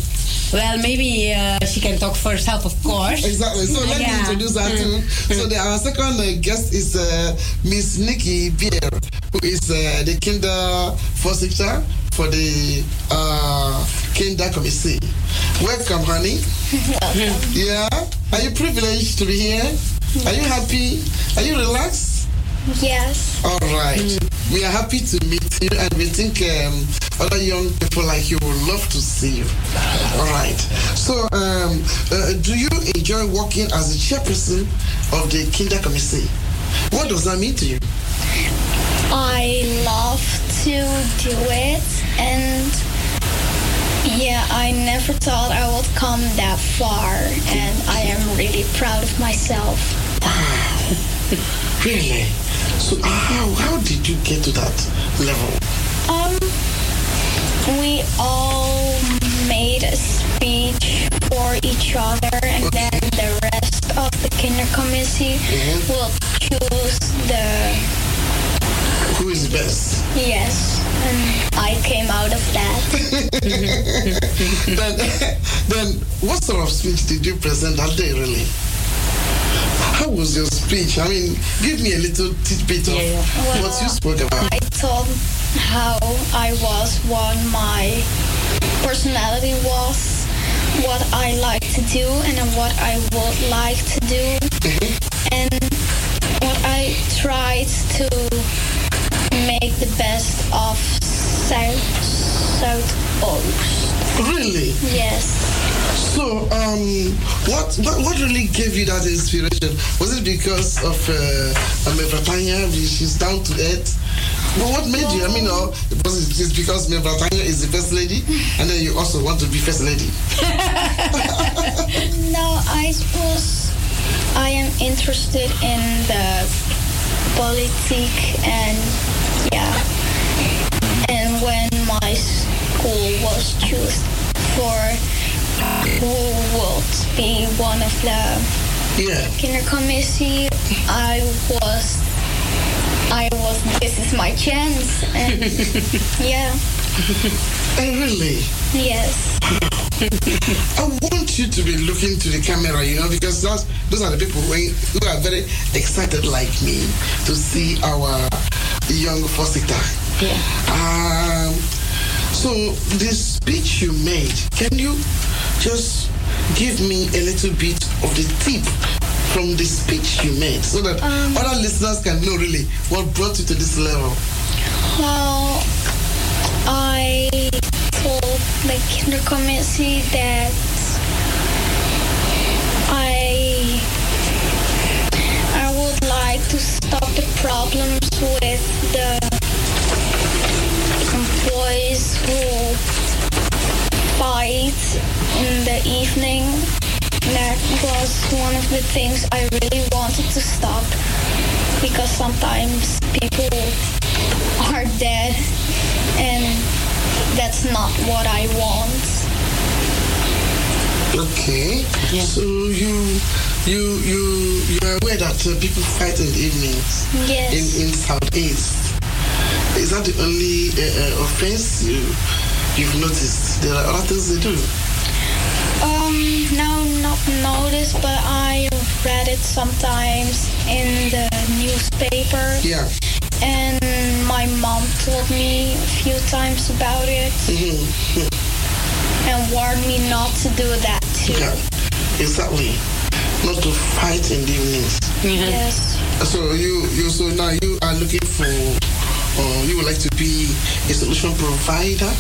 S8: well, maybe uh, she can talk for herself, of course.
S6: Exactly. So let
S8: yeah.
S6: me introduce her too. so the, our second uh, guest is uh, Miss Nikki Beer, who is uh, the Kinder Voorzitter for the uh, Kinder Committee. Welcome, honey.
S9: Welcome.
S6: Yeah. Are you privileged to be here? Are you happy? Are you relaxed?
S9: Yes.
S6: All right. Mm. We are happy to meet you, and we think um, other young people like you would love to see you. All right. So, um, uh, do you enjoy working as the chairperson of the Kinder Committee? What does that mean to you?
S9: I love to do it, and yeah, I never thought I would come that far, and I am really proud of myself. Wow.
S6: really? So how how did you get to that level?
S9: Um, we all made a speech for each other, and okay. then the rest of the kinder committee mm-hmm. will choose the
S6: who is best.
S9: Yes, and I came out of that.
S6: then, then, what sort of speech did you present that day, really? How was your speech? I mean, give me a little tidbit of yeah, yeah. Well, what you spoke about.
S9: I told how I was, what my personality was, what I like to do, and what I would like to do, mm-hmm. and what I tried to make the best of South South Oost.
S6: Really?
S9: Yes.
S6: So, um, what, what what really gave you that inspiration? Was it because of uh, Mevratanya? She's down to earth. Well, what made you? I mean, uh, was it just because Mevratanya is the first lady, and then you also want to be first lady?
S9: no, I suppose I am interested in the politics and yeah. And when my school was chosen for would be one of the
S6: yeah.
S9: kinder committee, I was I was this is my chance and yeah.
S6: Oh really?
S9: Yes.
S6: I want you to be looking to the camera, you know, because those, those are the people who are very excited like me to see our young Voorzitter.
S9: Yeah.
S6: Um, so the speech you made, can you just give me a little bit of the tip from the speech you made so that um, other listeners can know really what brought you to this level?
S9: Well, I told the kinder committee that I I would like to stop the problems with the employees fight in the evening. That was one of the things I really wanted to stop because sometimes people are dead and that's not what I want.
S6: Okay. Yeah. So you you you you are aware that uh, people fight in the evenings
S9: yes.
S6: in in southeast. Is that the only uh, uh, offense you you've noticed? There are other things they do.
S9: Um, no, not noticed, but I read it sometimes in the newspaper.
S6: Yeah.
S9: And my mom told me a few times about it.
S6: Mm-hmm.
S9: And warned me not to do that too.
S6: Yeah, exactly. Not to fight in the evenings.
S9: Mm-hmm. Yes.
S6: So you you so now you are looking for or you would like to be a solution provider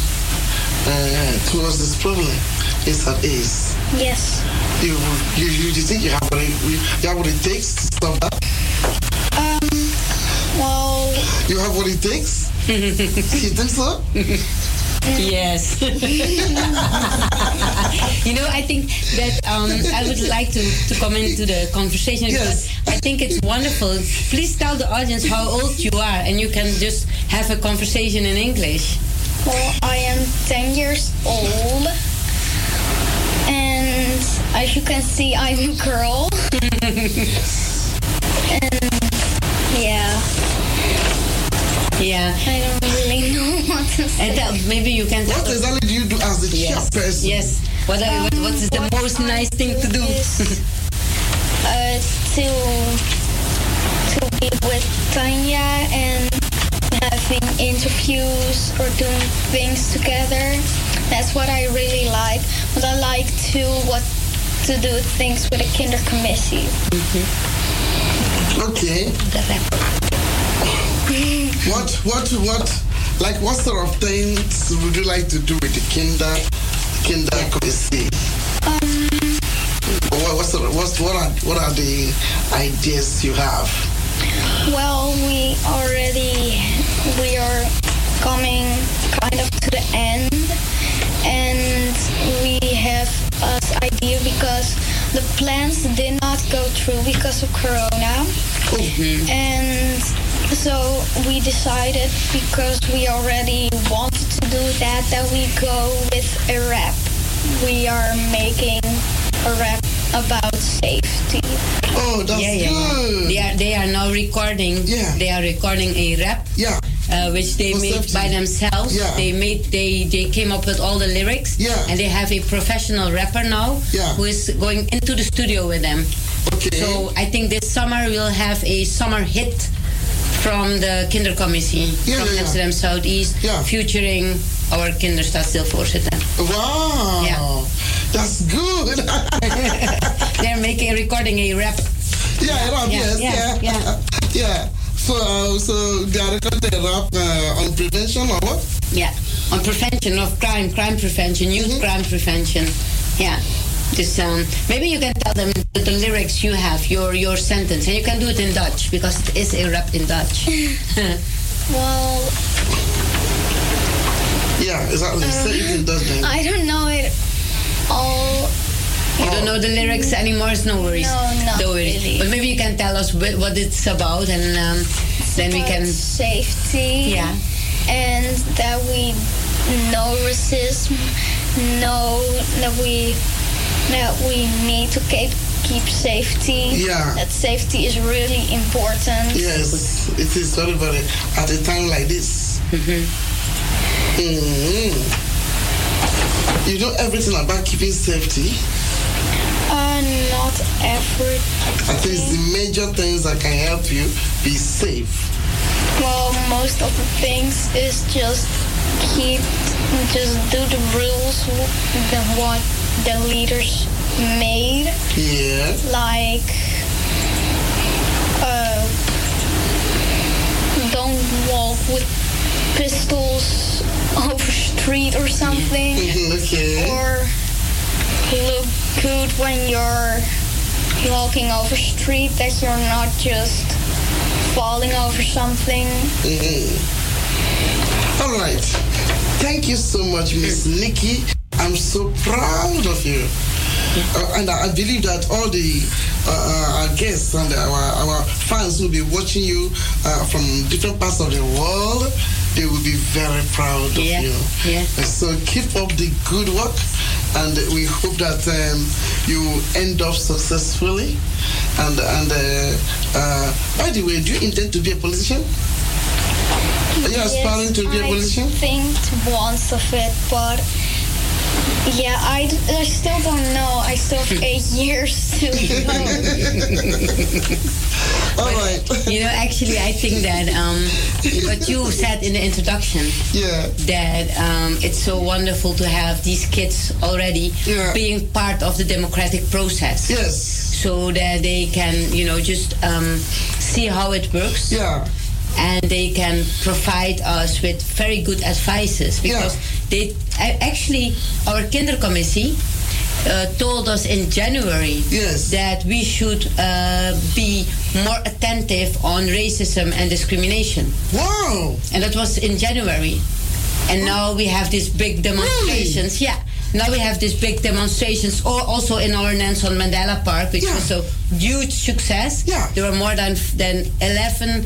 S6: uh, towards this problem. Is that is.
S9: Yes.
S6: You, you, you, you think you have what it, you have what it takes to stop that?
S9: Um, well...
S6: You have what it takes? you think so?
S8: Yes. you know, I think that um, I would like to, to come into the conversation because I think it's wonderful. Please tell the audience how old you are and you can just have a conversation in English.
S9: Well, I am 10 years old. And as you can see, I'm a girl. and yeah.
S8: Yeah.
S9: I don't really know what to say.
S8: And tell, maybe you can tell
S6: What exactly do you do as the
S8: Yes.
S6: chairperson?
S8: Yes. What, are, what, what is the
S9: what
S8: most
S9: I
S8: nice thing to do?
S9: is, uh, to to be with Tanya and having interviews or doing things together. That's what I really like. But I like to what to do things with a kindercommissie.
S6: Okay. What, what, what, like what sort of things would you like to do with the kinder, kinder committee?
S9: Um,
S6: What, what, sort of, what, what, are, what are the ideas you have?
S9: Well, we already we are coming kind of to the end, and we have us idea because the plans did not go through because of Corona, and so we decided because we already wanted to do that that we go with a rap. We are making a rap about safety.
S6: Oh, that's
S8: yeah, yeah, yeah.
S6: good.
S8: They are they are now recording.
S6: Yeah.
S8: They are recording a rap.
S6: Yeah.
S8: Uh, which they
S6: For
S8: made
S6: safety.
S8: by themselves.
S6: Yeah.
S8: They made they they came up with all the lyrics.
S6: Yeah.
S8: And they have a professional rapper now.
S6: Yeah.
S8: Who is going into the studio with them.
S6: Okay.
S8: So I think this summer we'll have a summer hit from the Kindercommissie
S6: Yeah,
S8: from
S6: yeah.
S8: Amsterdam Southeast, featuring our kinderstadsdeelvoorzitter.
S6: Wow.
S8: Yeah.
S6: That's good.
S8: They're making recording a rap.
S6: yeah, rap,
S8: Yeah,
S6: yes,
S8: yeah,
S6: yeah.
S8: yeah.
S6: So, uh, so they are recording rap uh, on prevention or what?
S8: Yeah, on prevention of crime, crime prevention, youth
S6: Mm-hmm.
S8: crime prevention. Yeah. Just um, maybe you can tell them the, the lyrics you have, your your sentence, and you can do it in Dutch because it is a rap in Dutch.
S9: Well,
S6: Yeah, exactly. Say it in Dutch then.
S9: I don't know it all.
S8: you don't know the lyrics anymore, it's no worries.
S9: No, not
S8: worry.
S9: really.
S8: But maybe you can tell us what it's about, and um, then we can.
S9: safety.
S8: Yeah.
S9: And that we know racism, know that we that we need to keep keep safety.
S6: Yeah.
S9: That safety is really important.
S6: Yes, it is very, very, at a time like this. Mm-hmm. Mm-hmm. You know everything about keeping safety.
S9: Uh, not every.
S6: At least the major things that can help you be safe.
S9: Well, most of the things is just keep, just do the rules, the what the leaders made.
S6: Yeah.
S9: like uh, don't walk with pistols over street or something
S6: Mhm, okay.
S9: or look good when you're walking over street that you're not just falling over something
S6: All right. Thank you so much, Miss Nikki. I'm so proud of you. Uh, and I I believe that all the uh, uh, our guests and our, our fans will be watching you uh, from different parts of the world. They will be very proud of
S8: Yeah,
S6: you.
S8: yeah.
S6: So keep up the good work, and we hope that um, you end up successfully. And and uh, uh, by the way, do you intend to be a politician? Are you aspiring to be a politician?
S9: I think once of it, but yeah, I, I still don't know. I still have eight years to go.
S6: All right.
S8: You know, actually, I think that um, what you said in the introduction,
S6: Yeah.
S8: that um, it's so wonderful to have these kids already
S6: Yeah.
S8: being part of the democratic process.
S6: Yes.
S8: So that they can, you know, just um, see how it works.
S6: Yeah.
S8: and they can provide us with very good advices because they actually our kindercommissie uh, told us in January
S6: Yes.
S8: that we should uh, be more attentive on racism and discrimination
S6: Wow.
S8: and that was in January and now we have these big demonstrations. Yeah. Now we have these big demonstrations, or also in our Nelson Mandela Park, which was a huge success.
S6: Yeah.
S8: There were more than than eleven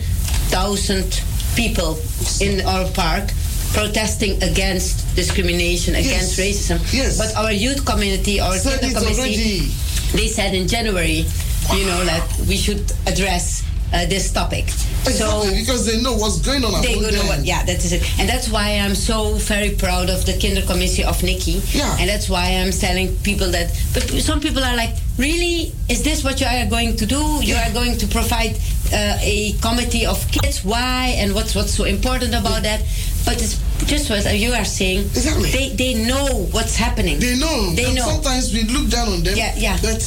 S8: thousand people in our park protesting against discrimination, against racism.
S6: Yes.
S8: But our youth community, our kinder committee, they said in January, you know, that we should address uh, this topic.
S6: Exactly, because they know what's going on.
S8: They know what, yeah, that is it. And that's why I'm so very proud of the Kindercommissie of Nikki.
S6: Yeah.
S8: And that's why I'm telling people that, but some people are like, really? Is this what you are going to do? You are going to provide uh, a committee of kids? Why? And what's, what's so important about that? But it's just what you are saying.
S6: Exactly.
S8: They, they know what's happening.
S6: They know.
S8: They
S6: and
S8: know.
S6: Sometimes we look down on them.
S8: Yeah, yeah.
S6: But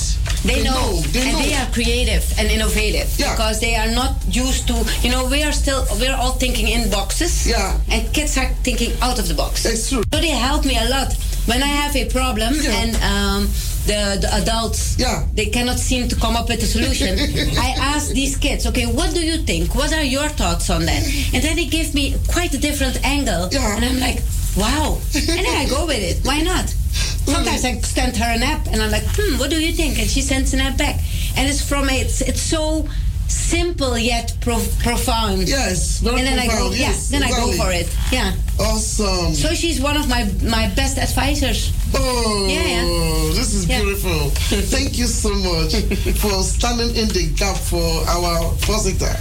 S8: They, know,
S6: They
S8: and
S6: know.
S8: they are creative and innovative
S6: Yeah.
S8: because they are not used to. You know, we are still we're all thinking in boxes.
S6: Yeah.
S8: And kids are thinking out of the box.
S6: It's true.
S8: So they help me a lot when I have a problem
S6: Yeah.
S8: and um, the the adults
S6: Yeah.
S8: they cannot seem to come up with a solution. I ask these kids, okay, what do you think? What are your thoughts on that? And then they give me quite a different angle,
S6: Yeah.
S8: and I'm like, wow. And then I go with it. Why not? Sometimes I send her an app, and I'm like, hmm, what do you think? And she sends an app back, and it's from a, it's it's so simple yet pro- profound.
S6: Yes,
S8: and then I go,
S6: profound,
S8: yeah,
S6: yes,
S8: then I go for it. Yeah.
S6: Awesome.
S8: So she's one of my my best advisors.
S6: Oh,
S8: Yeah, yeah.
S6: this is
S8: Yeah.
S6: beautiful. Thank you so much for standing in the gap for our visitor.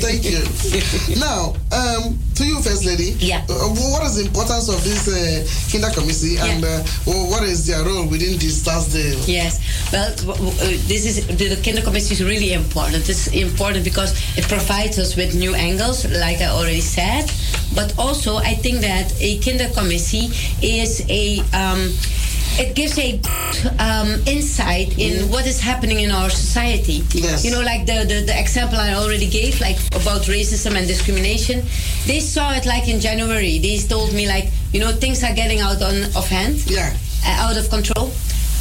S6: Thank you. now, um, to you, First Lady.
S8: Yeah.
S6: Uh, what is the importance of this uh, Kinder Committee and uh, what is their role within this Thursday?
S8: Yes. Well, uh, this is the, the Kindercommissie is really important. It's important because it provides us with new angles, like I already said. But also, I think that a Kindercommissie is a um, it gives a um, insight in what is happening in our society.
S6: Yes.
S8: You know, like the, the, the example I already gave, like about racism and discrimination. They saw it like in January. They told me like, you know, things are getting out on, of hand
S6: Yeah.
S8: uh, out of control.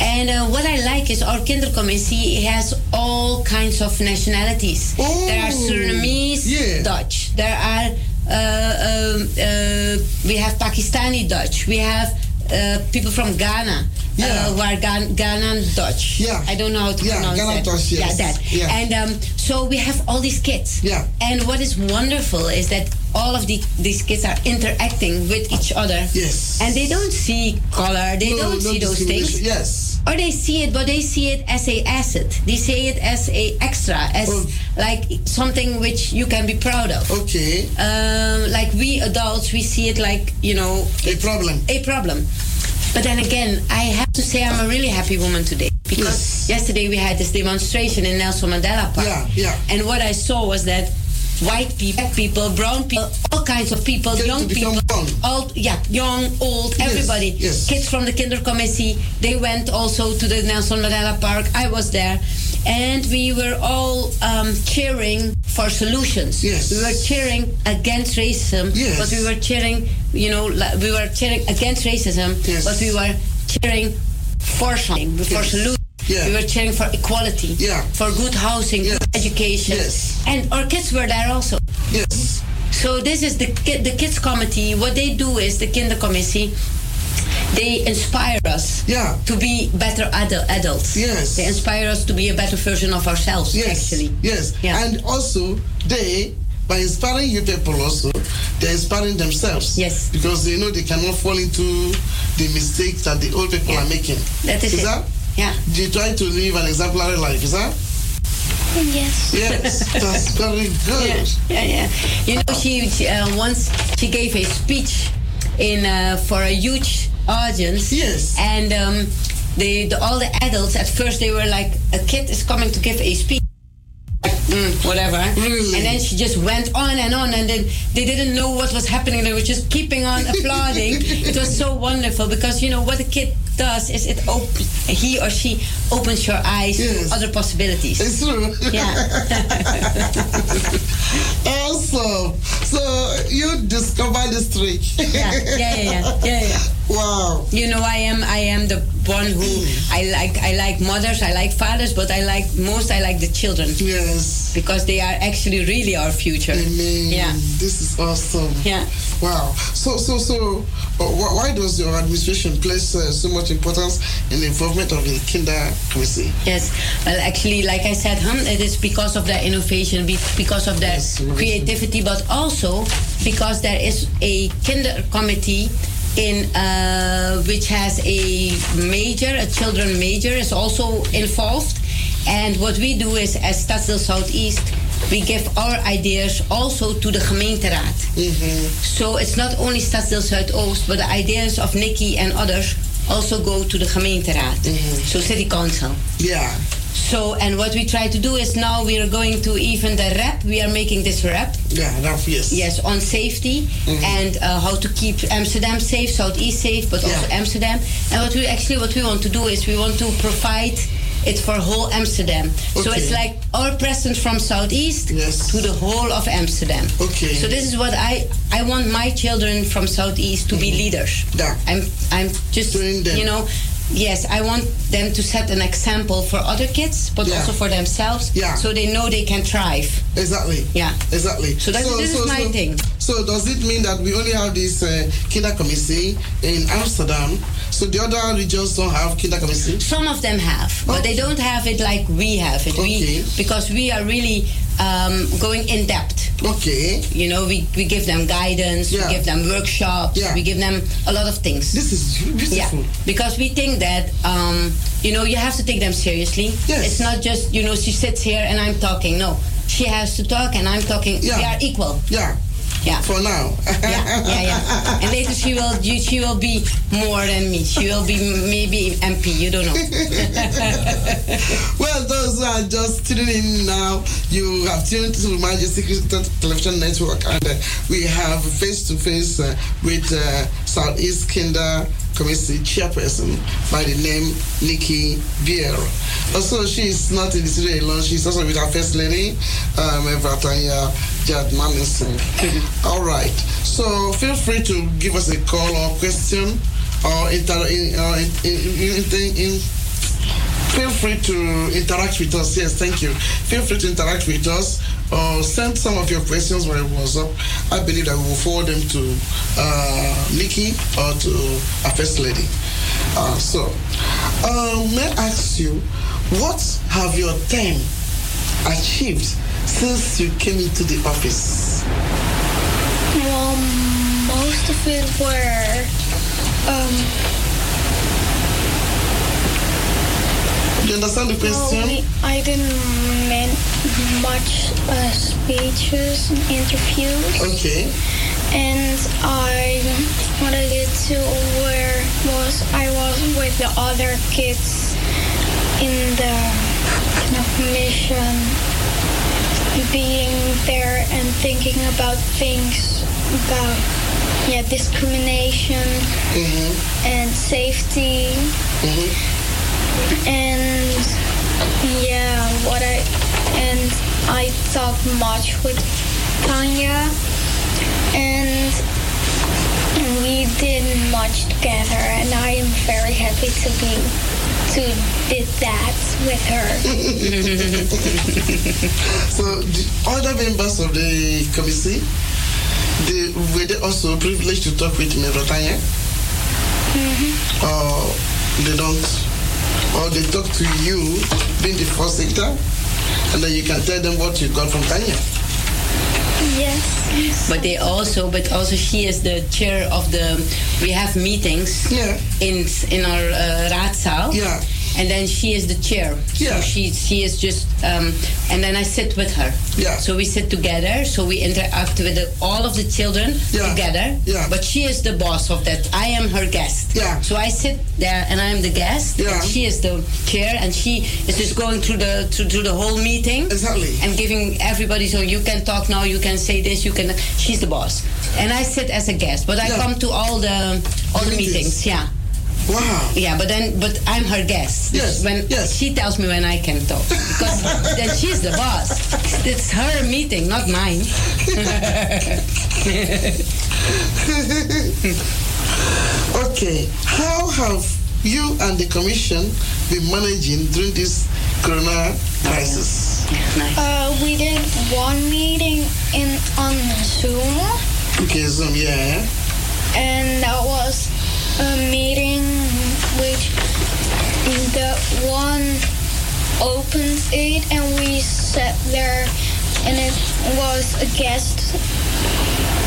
S8: And uh, what I like is our Kindercommissie has all kinds of nationalities.
S6: Oh,
S8: there are Surinamese
S6: yeah.
S8: Dutch. There are uh, um, uh, we have Pakistani Dutch. We have uh, people from Ghana.
S6: Yeah.
S8: Uh, who are Ghan- Ghanaian Dutch.
S6: Yeah.
S8: I don't know how to
S6: Yeah,
S8: pronounce
S6: Ghana
S8: that.
S6: Dutch, yes.
S8: Yeah, that.
S6: Yeah.
S8: And um, so we have all these kids.
S6: Yeah.
S8: And what is wonderful is that all of the, these kids are interacting with each other.
S6: Yes.
S8: And they don't see color, they
S6: No,
S8: don't see those things.
S6: Yes.
S8: Or they see it, but they see it as a asset. They see it as a extra, as
S6: Oh.
S8: like something which you can be proud of.
S6: Okay.
S8: Um, like we adults, we see it like you know
S6: A problem.
S8: a problem. But then again, I have to say I'm a really happy woman today because
S6: Yes.
S8: yesterday we had this demonstration in Nelson Mandela Park.
S6: Yeah, yeah.
S8: And what I saw was that white people, black people, brown people, all kinds of people,
S6: Get
S8: young people,
S6: one.
S8: all yeah, young, old, everybody.
S6: yes.
S8: Kids from the Kindercommissie, they went also to the Nelson Mandela Park. I was there, and we were all um, cheering for solutions.
S6: Yes.
S8: We were cheering against racism,
S6: Yes.
S8: but we were cheering, you know, we were cheering against racism,
S6: Yes.
S8: but we were cheering for something, for
S6: Yes.
S8: solutions.
S6: Yeah.
S8: We were cheering for equality,
S6: Yeah.
S8: for good housing,
S6: Yes.
S8: good education,
S6: Yes.
S8: and our kids were there also.
S6: Yes.
S8: So this is the the kids committee. What they do is the Kindercommissie. They inspire us
S6: Yeah.
S8: to be better adu- adults.
S6: Yes.
S8: They inspire us to be a better version of ourselves.
S6: Yes.
S8: Actually.
S6: Yes.
S8: Yeah.
S6: And also, they, by inspiring you people also, they're inspiring themselves.
S8: Yes.
S6: Because they know they cannot fall into the mistakes that the old people are making.
S8: That is, it.
S6: that?
S8: Yeah.
S6: They try to live an exemplary life, is that?
S9: Yes.
S6: Yes. That's very good.
S8: Yeah, yeah, yeah. You know, she, she uh, once she gave a speech in uh, for a huge audience.
S6: Yes.
S8: And um, the, the all the adults at first they were like, a kid is coming to give a speech. Like, mm, whatever.
S6: Really?
S8: And then she just went on and on, and then they didn't know what was happening. They were just keeping on applauding. it was so wonderful because you know what a kid does is it op- he or she opens your eyes
S6: Yes.
S8: to other possibilities.
S6: It's true.
S8: yeah.
S6: awesome. So you discover this trick.
S8: yeah, yeah, yeah, yeah, yeah, yeah.
S6: Wow.
S8: You know, I am I am the one who I like I like mothers, I like fathers, but I like most I like the children.
S6: Yes.
S8: Because they are actually really our future. Yeah.
S6: This is awesome.
S8: Yeah.
S6: Wow. So so so uh, why does your administration place uh, so much importance in the involvement of the kinder committee?
S8: Yes. Well, actually, like I said, huh, it is because of their innovation, because of their creativity, but also because there is a kinder committee in uh, which has a major, a children major, is also involved. And what we do is, as Stadsdeel Southeast, we give our ideas also to the gemeenteraad. So it's not only Stadsdeel Zuidoost, but the ideas of Nikki and others also go to the gemeenteraad. So city council.
S6: Yeah.
S8: So, and what we try to do is now we are going to even the rap, we are making this rap.
S6: Yeah, that, yes.
S8: Yes, on safety and uh, how to keep Amsterdam safe, Southeast safe, but also Amsterdam. And what we actually, what we want to do is we want to provide it for whole Amsterdam. So it's like our presence from Southeast to the whole of Amsterdam.
S6: Okay.
S8: So this is what I, I want my children from Southeast to be leaders.
S6: Yeah.
S8: I'm, I'm just, you know, yes, I want them to set an example for other kids, but
S6: Yeah.
S8: also for themselves,
S6: Yeah.
S8: so they know they can thrive.
S6: Exactly.
S8: Yeah.
S6: Exactly.
S8: So that- this is my thing.
S6: So does it mean that we only have this uh, kinder committee in Amsterdam? So the other regions don't have kinder committee?
S8: Some of them have, but they don't have it like we have it. We because we are really um, going in depth.
S6: Okay.
S8: You know, we, we give them guidance,
S6: Yeah.
S8: we give them workshops,
S6: Yeah.
S8: we give them a lot of things.
S6: This is beautiful.
S8: Yeah, because we think that um, you know you have to take them seriously.
S6: Yes.
S8: It's not just you know she sits here and I'm talking. No, she has to talk and I'm talking.
S6: Yeah.
S8: We are equal.
S6: Yeah.
S8: Yeah.
S6: For now.
S8: yeah, yeah, yeah. And later she will you, she will be more than me. She will be maybe MP. You don't know.
S6: well, those who are just tuning in now, you have tuned to Majesty Christian Television Network, and uh, we have face to face with uh, Southeast Kinder Committee chairperson by the name Nikki Bier. Also, she is not in the studio alone, she's also with our first lady, um, Evratanya Jadnanansing. All right, so feel free to give us a call or question or inter- in, uh, in, in feel free to interact with us. Yes, thank you. Feel free to interact with us or send some of your questions via WhatsApp. I believe that we will forward them to uh, Nikki or to our First Lady. Uh, so, uh, may I ask you, what have your team achieved since you came into the office?
S9: Well, most of it were um,
S6: You understand the question?
S9: we- I didn't make much uh, speeches and interviews.
S6: Okay.
S9: And I, wanted I did too was I was with the other kids in the kind of mission, being there and thinking about things about yeah discrimination and safety and yeah what I and I talked much with Tanya and we did much together and I am very happy to be to did that with her.
S6: so the other members of the committee, they were they also privileged to talk with Mevratanya? Mm-hmm. Or they don't? Or they talk to you, being the first sector, and then you can tell them what you got from Tanya.
S9: Yes.
S8: But they also, but also she is the chair of the. We have meetings.
S6: Yeah.
S8: In in our uh, raadzaal.
S6: Yeah.
S8: And then she is the chair.
S6: Yeah.
S8: So she she is just. Um, and then I sit with her.
S6: Yeah.
S8: So we sit together. So we interact with the, all of the children
S6: Yeah.
S8: together.
S6: Yeah.
S8: But she is the boss of that. I am her guest.
S6: Yeah.
S8: So I sit there and I'm the guest.
S6: Yeah.
S8: And she is the chair and she is just going through the through, through the whole meeting.
S6: Exactly.
S8: And giving everybody so you can talk now, you can say this, you can. She's the boss, and I sit as a guest, but I
S6: Yeah.
S8: come to all the all the meetings. Yeah.
S6: Wow.
S8: Yeah, but then, but I'm her guest.
S6: Yes,
S8: When she tells me when I can talk, because then she's the boss. It's her meeting, not mine.
S6: Okay, how have you and the commission been managing during this corona crisis?
S9: Uh, we did one meeting in on Zoom,
S6: Okay, Zoom, yeah.
S9: and that was a meeting which the one opened it, and we sat there, and it was a guest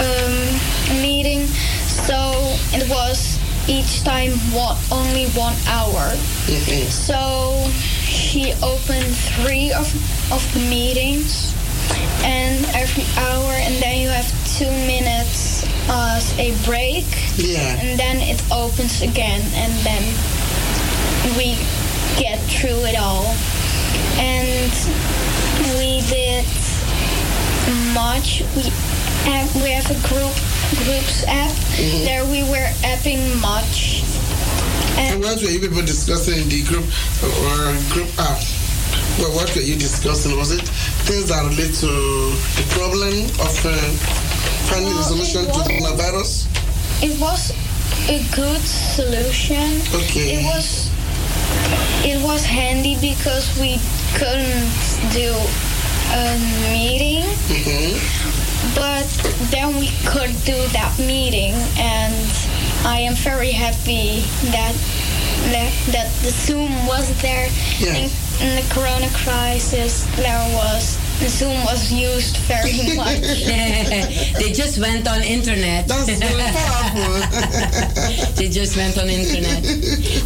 S9: um, meeting, so it was each time one, only one hour. So she opened three of, of the meetings and every hour and then you have two minutes as a break
S6: Yeah.
S9: and then it opens again and then we get through it all and we did much we have, we have a group groups app there we were apping much
S6: And what were you people discussing in the group or group app? Well, what were you discussing? Was it things that relate to the problem of uh, finding
S9: Well,
S6: solution
S9: it
S6: to the
S9: was-
S6: coronavirus?
S9: it was a good solution.
S6: Okay.
S9: It was it was handy because we couldn't do a meeting,
S6: hmm
S9: but then we could do that meeting, and I am very happy that that, that the Zoom was there
S6: Yeah.
S9: in, in the Corona crisis. There was The zoom was used very much.
S8: they just went on internet.
S6: That's very powerful.
S8: they just went on internet.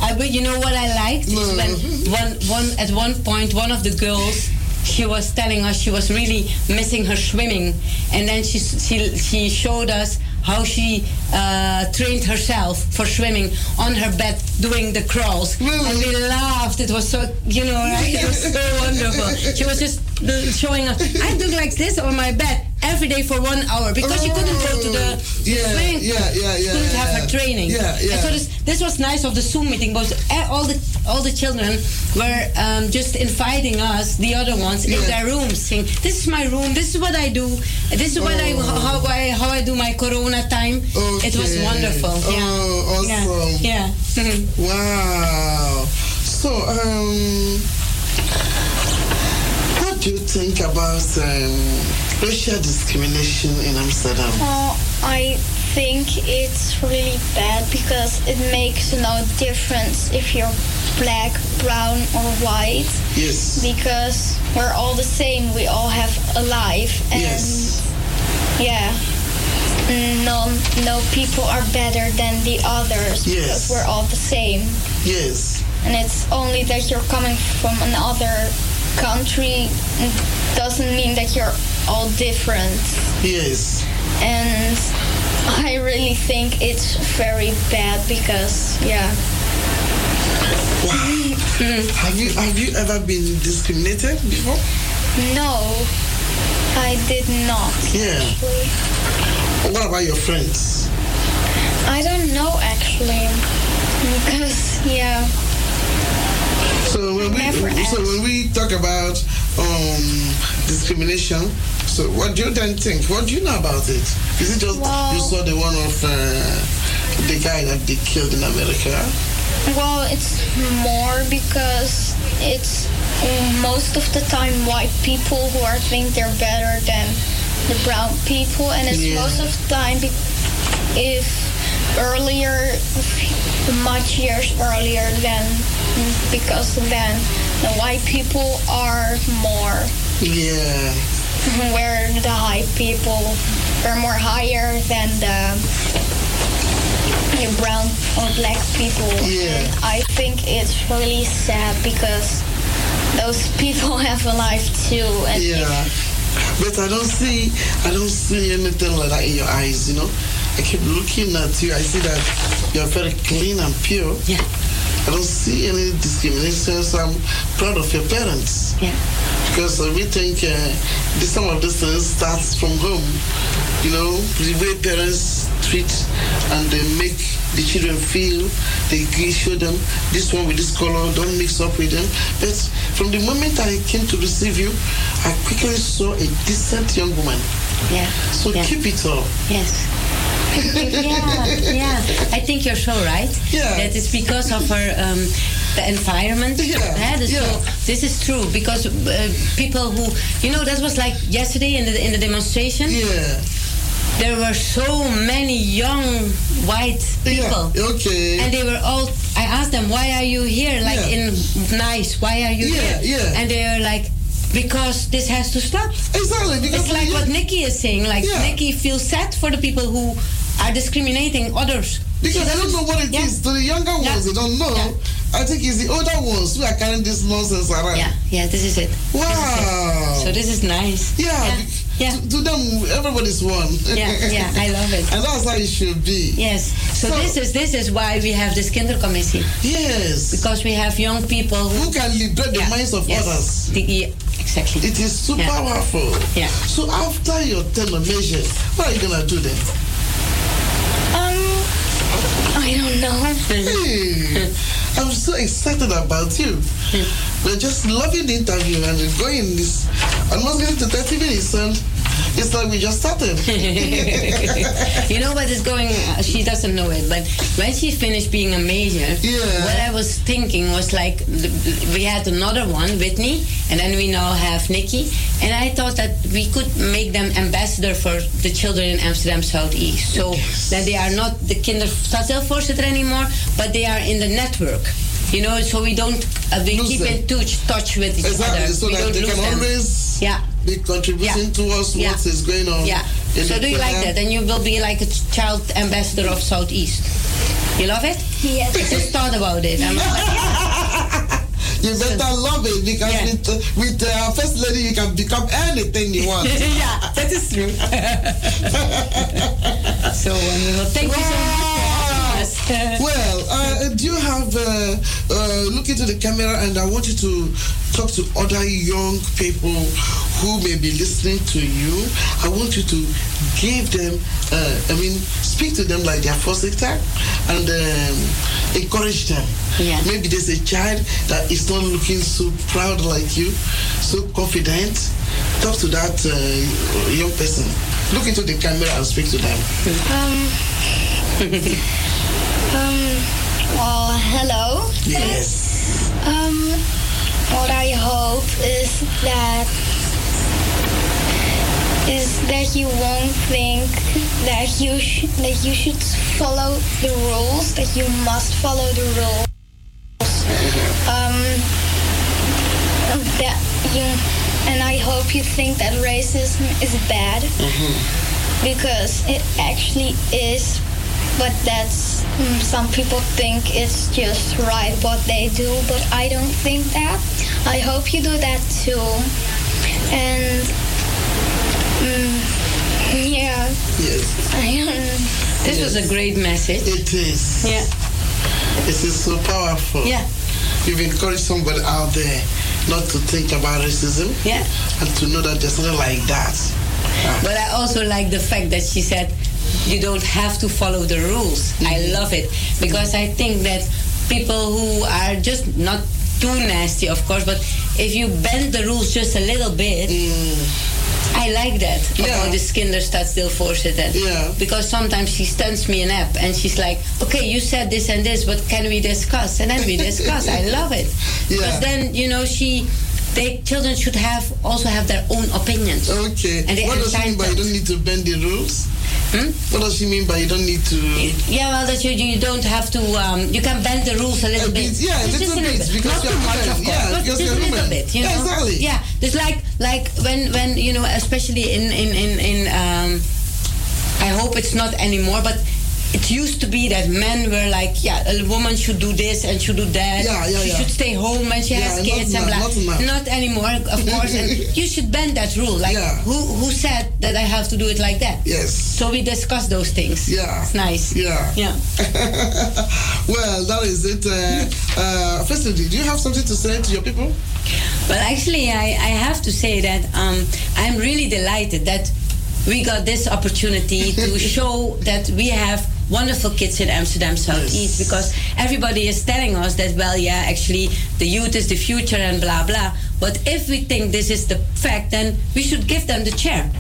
S8: I, but you know what I liked is when one one at one point one of the girls she was telling us she was really missing her swimming, and then she she she showed us how she uh, trained herself for swimming on her bed doing the crawls, and we laughed. It was so you know right? it was so wonderful. She was just uh, showing us. I do like this on my bed every day for one hour because she couldn't go to the, the
S6: Yeah,
S8: swimming pool.
S6: yeah, yeah, yeah,
S8: couldn't have
S6: yeah.
S8: her training.
S6: Yeah, yeah.
S8: And so this, this was nice of the Zoom meeting because all the all the children were um, just inviting us, the other ones, in their rooms, saying, "This is my room. This is what I do. This is what I
S6: Oh.
S8: how I how I do my Corona time." Okay. It was wonderful. Yeah.
S6: Oh, awesome.
S8: Yeah. yeah.
S6: Wow. So, um, do you think about um, racial discrimination in Amsterdam?
S9: Well, I think it's really bad because it makes no difference if you're black, brown, or white
S6: Yes.
S9: because we're all the same. We all have a life, and
S6: Yes.
S9: yeah, no, no people are better than the others
S6: Yes.
S9: because we're all the same.
S6: Yes.
S9: And it's only that you're coming from another country doesn't mean that you're all different.
S6: Yes.
S9: and I really think it's very bad because yeah.
S6: Have you have you ever been discriminated before?
S9: No, I did not.
S6: Yeah.
S9: Actually.
S6: What about your friends?
S9: I don't know actually because yeah.
S6: So when we so when we talk about um, discrimination, so what do you then think? What do you know about it? Is it just
S9: Well-
S6: you saw the one of uh, the guy that they killed in America?
S9: Well, it's more because it's mm, most of the time white people who are think they're better than the brown people, and it's
S6: Yeah.
S9: most of the time be- if earlier, much years earlier than because then the white people are more
S6: Yeah.
S9: where the high people are more higher than the the brown or black people.
S6: Yeah.
S9: And I think it's really sad because those people have a life too. And
S6: Yeah. But I don't see I don't see anything like that in your eyes, you know. I keep looking at you. I see that you're very clean and pure.
S8: Yeah.
S6: I don't see any discrimination, so I'm proud of your parents.
S8: Yeah.
S6: Because we think uh, this, some of this things starts from home. You know, the way parents treat and they make the children feel, they show them this one with this color, don't mix up with them. But from the moment I came to receive you, I quickly saw a decent young woman.
S8: Yeah.
S6: So
S8: yeah.
S6: keep it up.
S8: Yes. Yeah, yeah. I think you're so right.
S6: Yeah.
S8: That it's because of our um, the environment.
S6: Yeah,
S8: So
S6: yeah.
S8: this is true because uh, people who you know that was like yesterday in the in the demonstration.
S6: Yeah.
S8: There were so many young white people.
S6: Yeah. Okay.
S8: And they were all. I asked them, "Why are you here? Like
S6: Yeah.
S8: in nice? Why are you
S6: Yeah,
S8: here?"
S6: yeah.
S8: And they were like, "Because this has to stop."
S6: exactly. Because
S8: It's like what Nikki is saying. Like
S6: Yeah.
S8: Nikki feels sad for the people who are discriminating others.
S6: Because I don't know what it is.
S8: Yeah.
S6: To the younger ones,
S8: Yeah.
S6: they don't know.
S8: Yeah.
S6: I think it's the older ones who are carrying this nonsense around.
S8: Yeah, yeah, this is it.
S6: Wow.
S8: So this is nice.
S6: yeah.
S8: yeah,
S6: To, to them, everybody's one.
S8: yeah, yeah, I love it.
S6: and that's how it should be.
S8: Yes. So,
S6: So-
S8: this is this is why we have this kindercommissie
S6: Yes.
S8: because we have young people who
S6: who can liberate the minds of
S8: Yes.
S6: others.
S8: The- yeah, exactly.
S6: It is so powerful.
S8: Yeah.
S6: So after your term measures, what are you gonna do then?
S9: I don't know.
S6: Hey, I'm so excited about you. Hmm. We're just loving the interview and we're going this almost getting to 30 minutes and it's like we just started.
S8: you know what is going she doesn't know it but when she finished being a major
S6: Yeah.
S8: what i was thinking was like we had another one whitney and then we now have nikki and i thought that we could make them ambassador for the children in amsterdam southeast so that they are not the kinderstadsdeelvoorzitter anymore but they are in the network you know so we don't uh, we
S6: Lose
S8: keep
S6: them.
S8: in touch, touch with each
S6: exactly,
S8: other
S6: so
S8: we
S6: that
S8: don't
S6: they
S8: lose
S6: can
S8: them.
S6: always
S8: yeah
S6: be contributing
S8: Yeah.
S6: towards
S8: Yeah.
S6: what is going on.
S8: yeah.
S6: in
S8: So
S6: the
S8: do you like that? And you will be like a child ambassador of Southeast. You love it?
S9: Yes.
S8: I just thought about it. I'm like,
S6: You better love it because
S8: Yeah.
S6: with, uh, with uh, First Lady you can become anything you want.
S8: yeah, that is true. so wonderful. Thank you so much for having us.
S6: Well, uh, do you have uh, uh, look into the camera and I want you to talk to other young people who may be listening to you. I want you to give them, uh, I mean, speak to them like their first time and um, encourage them.
S8: Yeah.
S6: Maybe there's a child that is not looking so proud like you, so confident. Talk to that uh, young person. Look into the camera and speak to them.
S9: Um, um, well, hello.
S6: Yes.
S9: Um, what I hope is that is that you won't think that you sh- that you should follow the rules. That you must follow the rules. Um, that you and I hope you think that racism is bad Mhm. because it actually is. But that's mm, some people think it's just right what they do, but I don't think that. I hope you do that too. And mm, yeah,
S6: Yes.
S9: I don't.
S8: This was a great message.
S6: It is.
S8: Yeah.
S6: It is so powerful.
S8: Yeah.
S6: You've encouraged somebody out there not to think about racism
S8: Yeah.
S6: and to know that there's something like that.
S8: But I also like the fact that she said you don't have to follow the rules. I mm-hmm. love it because I think that people who are just not too nasty, of course, but if you bend the rules just a little bit, mm. I like that oh,
S6: Yeah.
S8: about this kinderstadsdeelvoorzitter.
S6: Yeah.
S8: Because sometimes she sends me an app and she's like, okay, you said this and this, but can we discuss? And then we discuss. I love it.
S6: Yeah.
S8: Because then, you know, she, they, children should have also have their own opinions.
S6: Okay.
S8: And they
S6: what does she mean by you don't need to bend the rules?
S8: Hmm?
S6: What does she mean by you don't need to?
S8: Yeah, well, that you, you don't have to. Um, you can bend the rules a little
S6: A bit,
S8: bit.
S6: yeah, a
S8: It's
S6: little
S8: just
S6: bit, because
S8: not
S6: you're
S8: too much, of course,
S6: Yeah,
S8: but just a little bit. You
S6: Yeah,
S8: know?
S6: exactly.
S8: Yeah, just like like when when you know, especially in in in in. Um, I hope it's not anymore, but. It used to be that men were like, yeah, a woman should do this and should do that.
S6: Yeah, yeah,
S8: she
S6: yeah.
S8: should stay home when she
S6: Yeah,
S8: has
S6: not
S8: kids and
S6: now,
S8: blah.
S6: not.
S8: Not anymore, of course. and you should bend that rule. Like,
S6: Yeah.
S8: who who said that I have to do it like that?
S6: Yes.
S8: So we discuss those things.
S6: Yeah.
S8: It's nice.
S6: Yeah.
S8: Yeah.
S6: well, that is it. Uh, uh, firstly, do you have something to say to your people?
S8: Well, actually, I, I have to say that um, I'm really delighted that we got this opportunity to show that we have wonderful kids in Amsterdam Southeast
S6: Yes.
S8: because everybody is telling us that, well, yeah, actually, the youth is the future and blah, blah. But if we think this is the fact, then we should give them the chair.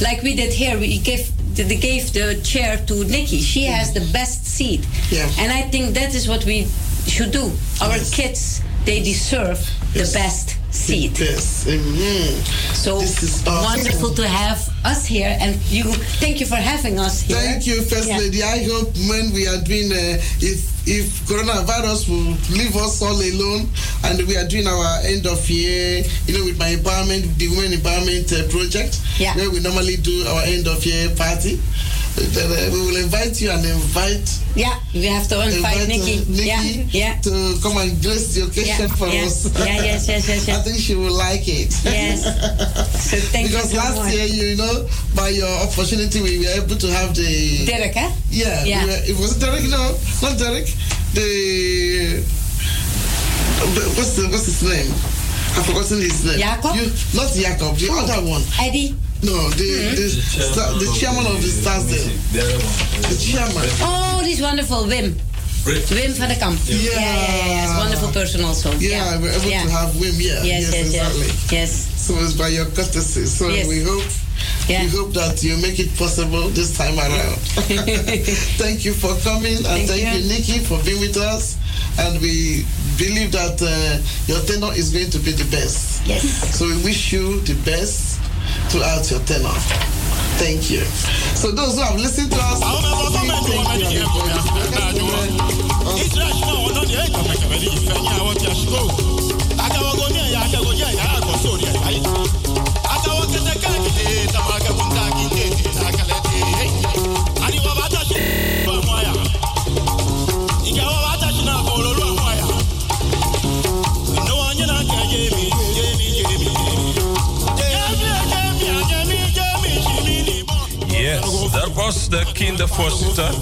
S8: Like we did here, we give they gave the chair to Nikki. She mm. has the best seat.
S6: Yeah.
S8: And I think that is what we should do. Our
S6: Yes.
S8: kids, they deserve
S6: Yes.
S8: the best seat.
S6: Yes. Amen.
S8: So
S6: This is awesome.
S8: wonderful to have us here, and you. Thank you for having us here.
S6: Thank you, First
S8: Yeah.
S6: Lady. I hope when we are doing, uh, if if coronavirus will leave us all alone, and we are doing our end of year, you know, with my empowerment, the women empowerment uh, project,
S8: Yeah.
S6: where we normally do our end of year party. Then, uh, we will invite you and invite
S8: Yeah, we have to invite
S6: uh,
S8: Nikki.
S6: Nikki
S8: Yeah, yeah.
S6: to come and grace the occasion
S8: Yeah,
S6: for
S8: yeah.
S6: us.
S8: Yeah, yes, yes, yes, yes.
S6: I think she will like it.
S8: Yes. So thank
S6: because
S8: you so
S6: last
S8: much.
S6: year, you know, by your opportunity, we were able to have the
S8: Derek, hè?
S6: Yeah,
S8: Yeah.
S6: we were- it was Derek. No, not Derek. The what's the what's his name? I've forgotten his name.
S8: Jacob?
S6: You, not Jacob. The other oh, one.
S8: Eddie.
S6: No, the hmm? the, sta- the chairman of the stars there. The chairman.
S8: Oh, this wonderful Wim. Wim van der Kamp.
S6: Yeah.
S8: yeah, yeah, yeah. It's a wonderful person also.
S6: Yeah, we're able
S8: yeah.
S6: to have Wim. Yeah.
S8: Yes, yes,
S6: exactly.
S8: yes. Yes.
S6: So it's by your courtesy. So
S8: Yes.
S6: we hope.
S8: Yeah.
S6: We hope that you make it possible this time around. thank you for coming and
S8: Thank
S6: thank,
S8: you.
S6: you. Nikki, for being with us. And we believe that uh, your tenor is going to be the best.
S8: Yes.
S6: So we wish you the best throughout your tenor. Thank you. So those who have listened to us, thank you.
S4: That was the Kindervoorzitter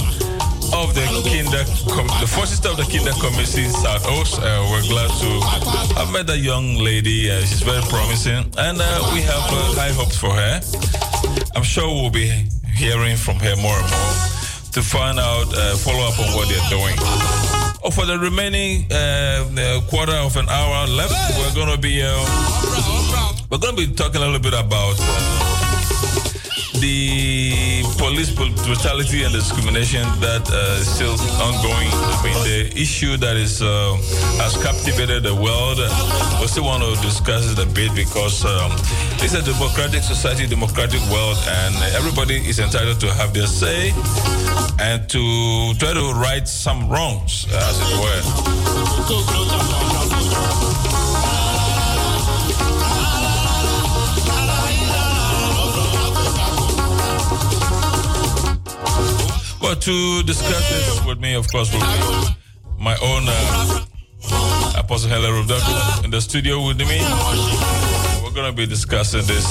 S4: of the Kinder, the Voorzitter of the Kinder Committee South Oost. Uh, we're glad to have met that young lady. Uh, she's very promising, and uh, we have uh, high hopes for her. I'm sure we'll be hearing from her more and more to find out, uh, follow up on what they're doing. Oh, for the remaining uh, quarter of an hour left, we're to be we're going to be talking a little bit about. Uh, the police brutality and discrimination that uh, is still ongoing. I mean, the issue that is uh, has captivated the world. We still want to discuss it a bit because um, it's a democratic society, democratic world, and everybody is entitled to have their say and to try to right some wrongs, as it were. To discuss this with me, of course, will be my own uh, Apostle Helen Rodoku in the studio with me. We're going to be discussing this.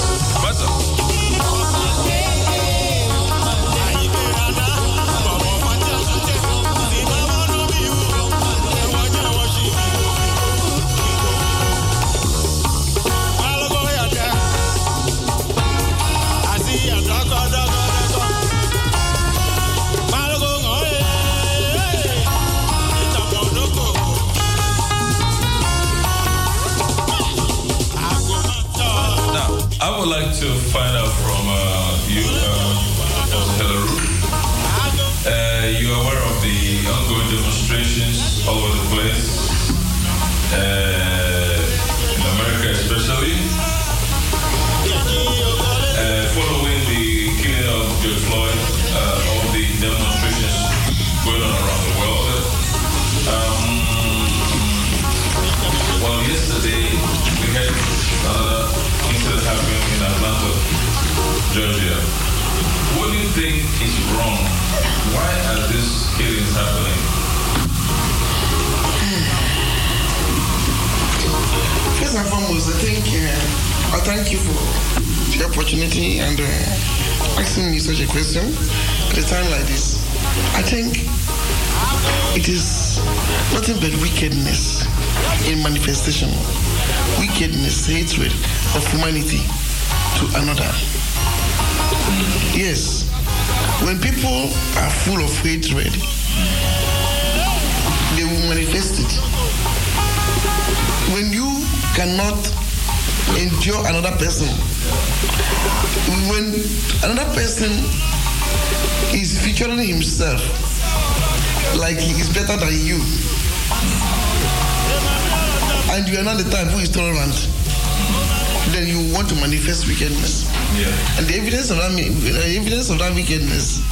S4: Of
S6: that wickedness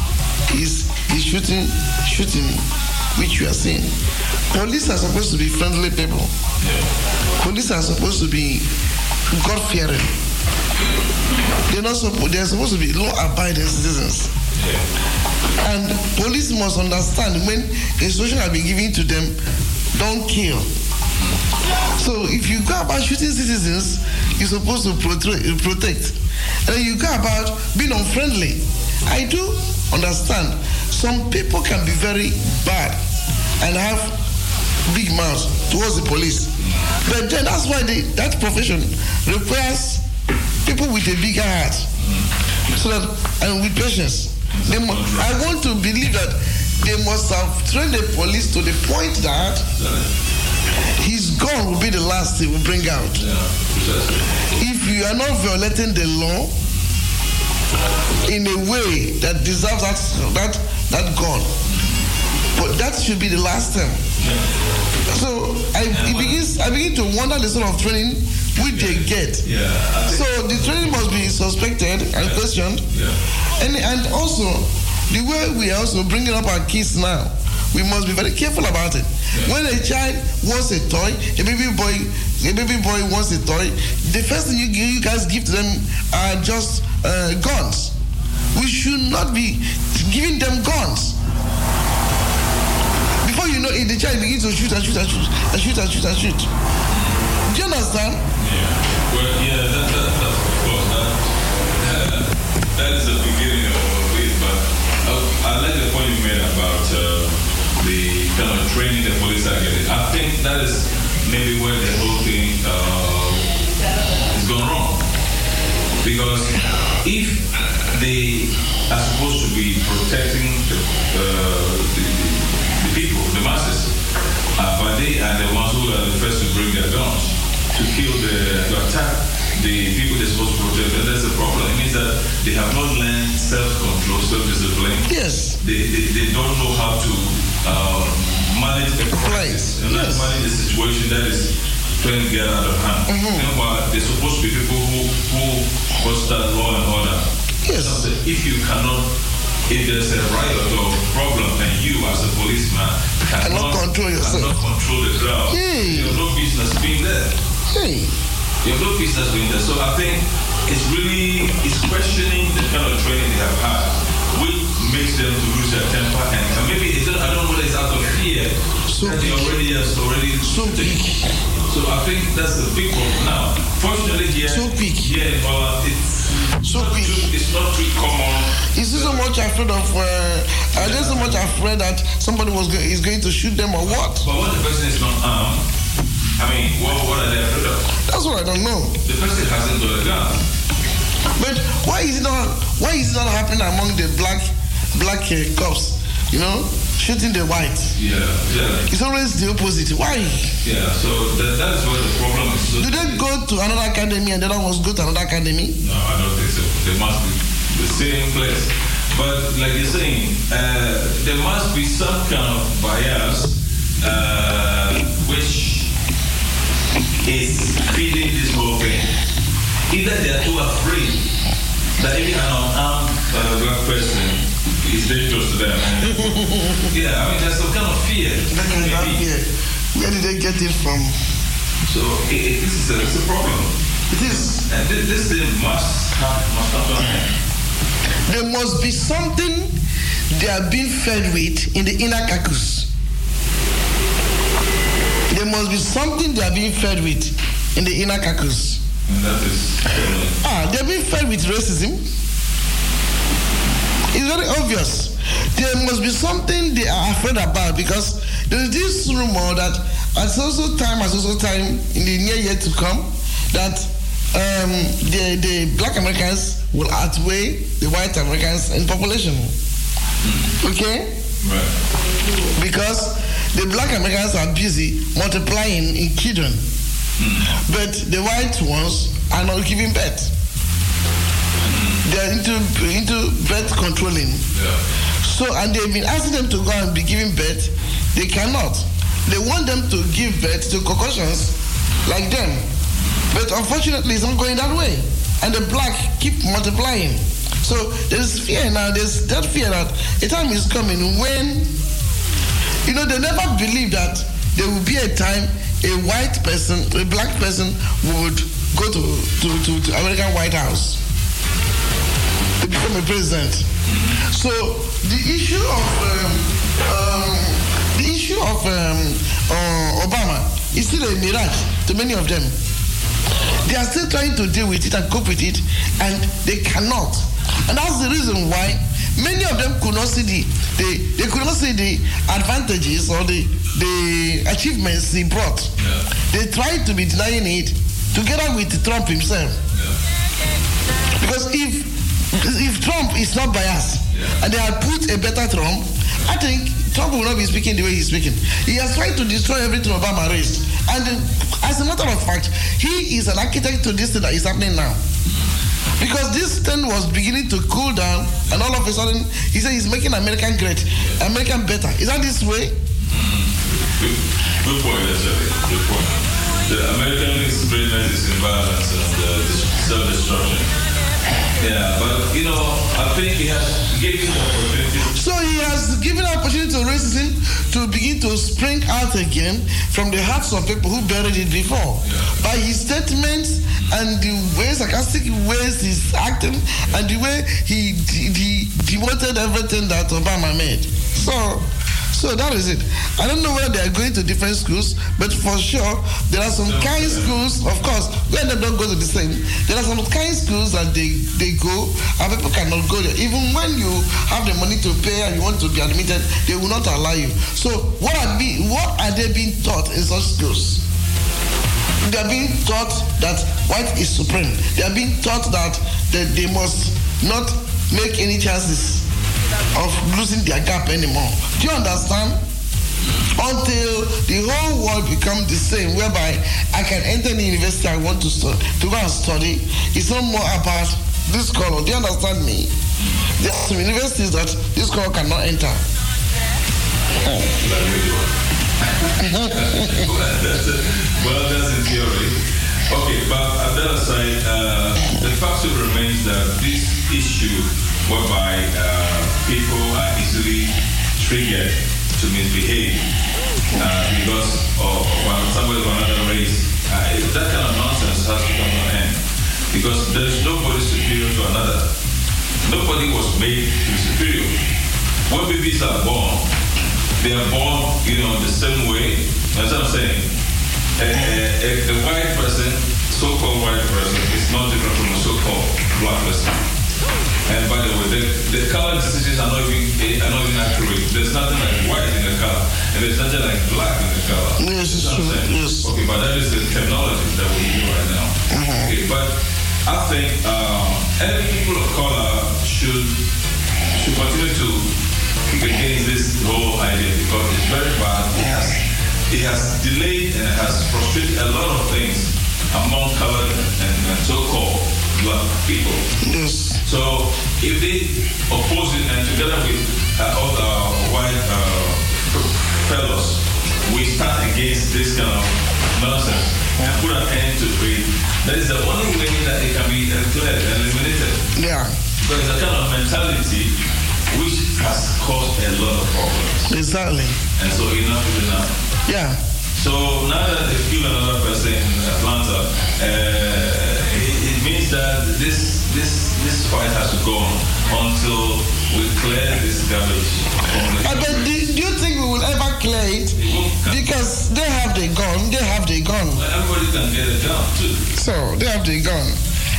S6: is the shooting shooting which you are seeing. Police are supposed to be friendly people. Police are supposed to be God fearing. They're not supposed they're supposed to be law abiding citizens. And police must understand when instruction has been given to them, don't kill. So if you go about shooting citizens, you're supposed to protect. And you go about being unfriendly. I do understand some people can be very bad and have big mouths towards the police. But then that's why they, that profession requires people with a bigger heart. So that and with patience. They mu- I want to believe that they must have trained the police to the point that his gun will be the last he will bring out. If you are not violating the law in a way that deserves that that that gun, but that should be the last time. So I it begins I begin to wonder the sort of training which they get.
S4: Yeah.
S6: So the training must be suspected and questioned. And and also the way we are also bringing up our kids now, we must be very careful about it. When a child wants a toy, a baby boy, a baby boy wants a toy, the first thing you, you guys give to them are just uh, guns. We should not be giving them guns. Before you know it, the child begins to shoot and shoot and shoot and shoot and shoot and shoot. Do you understand? Yeah.
S4: Well, yeah, that, that, that, course, that, that is the beginning of it. But I, I like the point you made about uh, kind of training the police are getting. I think that is maybe where the whole thing uh, is gone wrong. Because if they are supposed to be protecting the, uh, the, the, people, the masses, uh, but they are the ones who are the first to bring their guns to kill the, to attack the people they're supposed to protect. And that's the problem. It means that they have not learned self-control, self-discipline.
S6: Yes.
S4: They, they, they don't know how to uh, manage
S6: Right.
S4: crisis and not
S6: Yes.
S4: manage a situation that is trying to get out of hand. Meanwhile, they're supposed to be people who, who foster law and order.
S6: Yes.
S4: So if you cannot, if there's a riot or a problem and you as a policeman
S6: Cannot control yourself.
S4: cannot control the crowd,
S6: Hey.
S4: you have no business being there.
S6: Hey.
S4: You have no business being there. So I think it's really it's questioning the kind of training they have had, which makes them to lose their temper and, and maybe it's, I don't know whether it's out of fear
S6: So
S4: that they already has already
S6: So big.
S4: So I think that's the big problem now. Fortunately here,
S6: So quick.
S4: yeah, but it's
S6: So
S4: not
S6: quick.
S4: it's not too common.
S6: Is he so much afraid of? Uh, are they so much afraid that somebody was go- is going to shoot them or what?
S4: But when the person is not armed, I mean, what, what are they afraid of?
S6: That's what I don't know.
S4: The person hasn't got a gun.
S6: But why is it not? Why is it not happening among the black black uh, cops? You know, shooting the white.
S4: Yeah, yeah,
S6: It's always the opposite. Why?
S4: yeah. So that, that is where the problem is. So
S6: Do they go to another academy and the other ones go to another academy?
S4: No, I don't think so. They must be the same place. But like you're saying, uh, there must be some kind of bias uh, which is feeding this whole thing. Either they are too afraid that even an unarmed uh, black person is dangerous to them. yeah, I mean, there's some kind of fear.
S6: That kind of fear. Where did they get it from?
S4: So it, it, this is a, it's a problem.
S6: It is.
S4: And this, this thing must have, must have to end.
S6: There must be something they are being fed with in the inner carcass. There must be something they are being fed with in the inner carcass.
S4: And that is uh,
S6: Ah, they're being fed with racism. It's very obvious. There must be something they are afraid about because there is this rumor that at so so time, at so so time in the near year to come, that um, the, the black Americans will outweigh the white Americans in population. Okay?
S4: right.
S6: because the black Americans are busy multiplying in children, but the white ones are not giving birth. They are into into birth controlling.
S4: Yeah.
S6: So, and they've been asking them to go and be giving birth. They cannot. They want them to give birth to Caucasians like them. But unfortunately, it's not going that way. And the black keep multiplying. So there's fear now. There's that fear that a time is coming when, you know, they never believe that there will be a time a white person, a black person would go to, to, to, to American White House to become a president. So the issue of um, um, the issue of um, uh, Obama is still a mirage to many of them. They are still trying to deal with it and cope with it, and they cannot. And that's the reason why many of them could not see the they, they could not see the advantages or the the achievements he brought. Yeah. They tried to be denying it together with Trump himself. Yeah. Because if if Trump is not biased yeah. and they had put a better Trump, I think Trump will not be speaking the way he's speaking. He has tried to destroy everything Obama raised. And as a matter of fact, he is an architect to this thing that is happening now. Because this thing was beginning to cool down, and all of a sudden, he said he's making American great, American better. Is that this way?
S4: Good, point, actually. Good point. The American experience is violence and uh, self-destruction. Yeah, but you know, I think he has given the opportunity.
S6: So he has given an opportunity to racism to begin to spring out again from the hearts of people who buried it before. Yeah. By his statements and the way sarcastic ways he's acting and the way he, he, he demoted everything that Obama made. So so that is it. I don't know whether they are going to different schools, but for sure there are some kind schools. Of course, when they don't go to the same, there are some kind schools that they they go and people cannot go there. Even when you have the money to pay and you want to be admitted, they will not allow you. So what are be what are they being taught in such schools? They are being taught that white is supreme. They are being taught that they, they must not make any chances of losing their gap anymore. Do you understand? Until the whole world becomes the same, whereby I can enter the university I want to study, to go and study. It's not more about this color. Do you understand me? There are some universities that this color cannot enter.
S4: well, that's in theory. Okay, but on the other side, uh, the fact remains that this issue whereby uh, people are easily triggered to misbehave uh, because of somebody of another race. Uh, that kind of nonsense has to come to an end because there's nobody superior to another. Nobody was made to be superior. When babies are born, they are born, you know, the same way. That's what I'm saying. A, a, a white person, so-called white person, is not different from a so-called black person. And by the way, the, the color decisions are not even are not even accurate. There's nothing like white in the color, and there's nothing like black in the color.
S6: Yes, it's true. Yes.
S4: Okay, but that is the technology that we use right now. Mm-hmm. Okay, but I think um, every people of color should should continue to kick against this whole idea because it's very bad. It has it has delayed and it has frustrated a lot of things among colored and, and so-called people.
S6: Yes.
S4: So if they oppose it and together with uh, other white uh, fellows, we stand against this kind of nonsense and put an end to it, that is the only way that it can be declared and eliminated.
S6: Yeah.
S4: Because it's a kind of mentality which has caused a lot of problems.
S6: Exactly.
S4: And so enough is enough.
S6: Yeah.
S4: So now that they kill another person in Atlanta, uh, means that this this this fight has to go on until we clear this garbage.
S6: But do, do, you think we will ever clear it? Because they have the gun, they have the gun.
S4: But everybody can get a gun too.
S6: So they have the gun.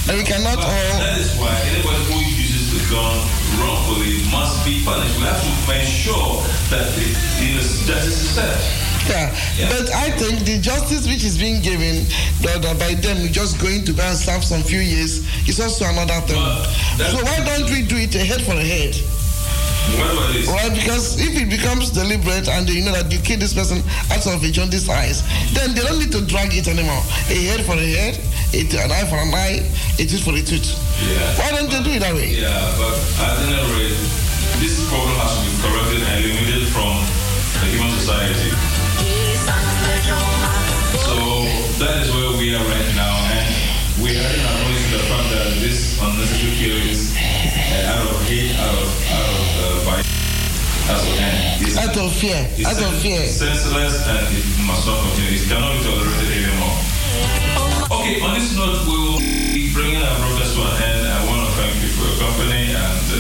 S6: And we cannot but all.
S4: That is why anybody who uses the gun wrongfully must be punished. We have to make sure that the, the justice is served.
S6: Yeah. yeah. But I think the justice which is being given by them just going to go and serve some few years is also another thing. so why don't we do it a head for a head? Right, because if it becomes deliberate and you know that you kill this person out of a jaundiced eyes, then they don't need to drag it anymore. A head for a head, an eye for an eye, a tooth for a tooth.
S4: Yeah.
S6: Why don't they do it that way?
S4: Yeah, but at any rate, this problem has to be corrected and eliminated from the human society. That is where we are right now, and we are acknowledging the fact that this unnecessary killings uh, out of hate, out of out of uh, violence, has to
S6: Out of fear.
S4: it's
S6: Out of fear.
S4: senseless and it must not continue. It cannot be tolerated anymore. Okay, on this note, we will be bringing our broadcast to an end. I want to thank you for your company, and uh,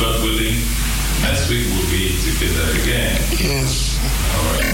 S4: God willing, next week we'll be together again.
S6: Yes.
S4: All right.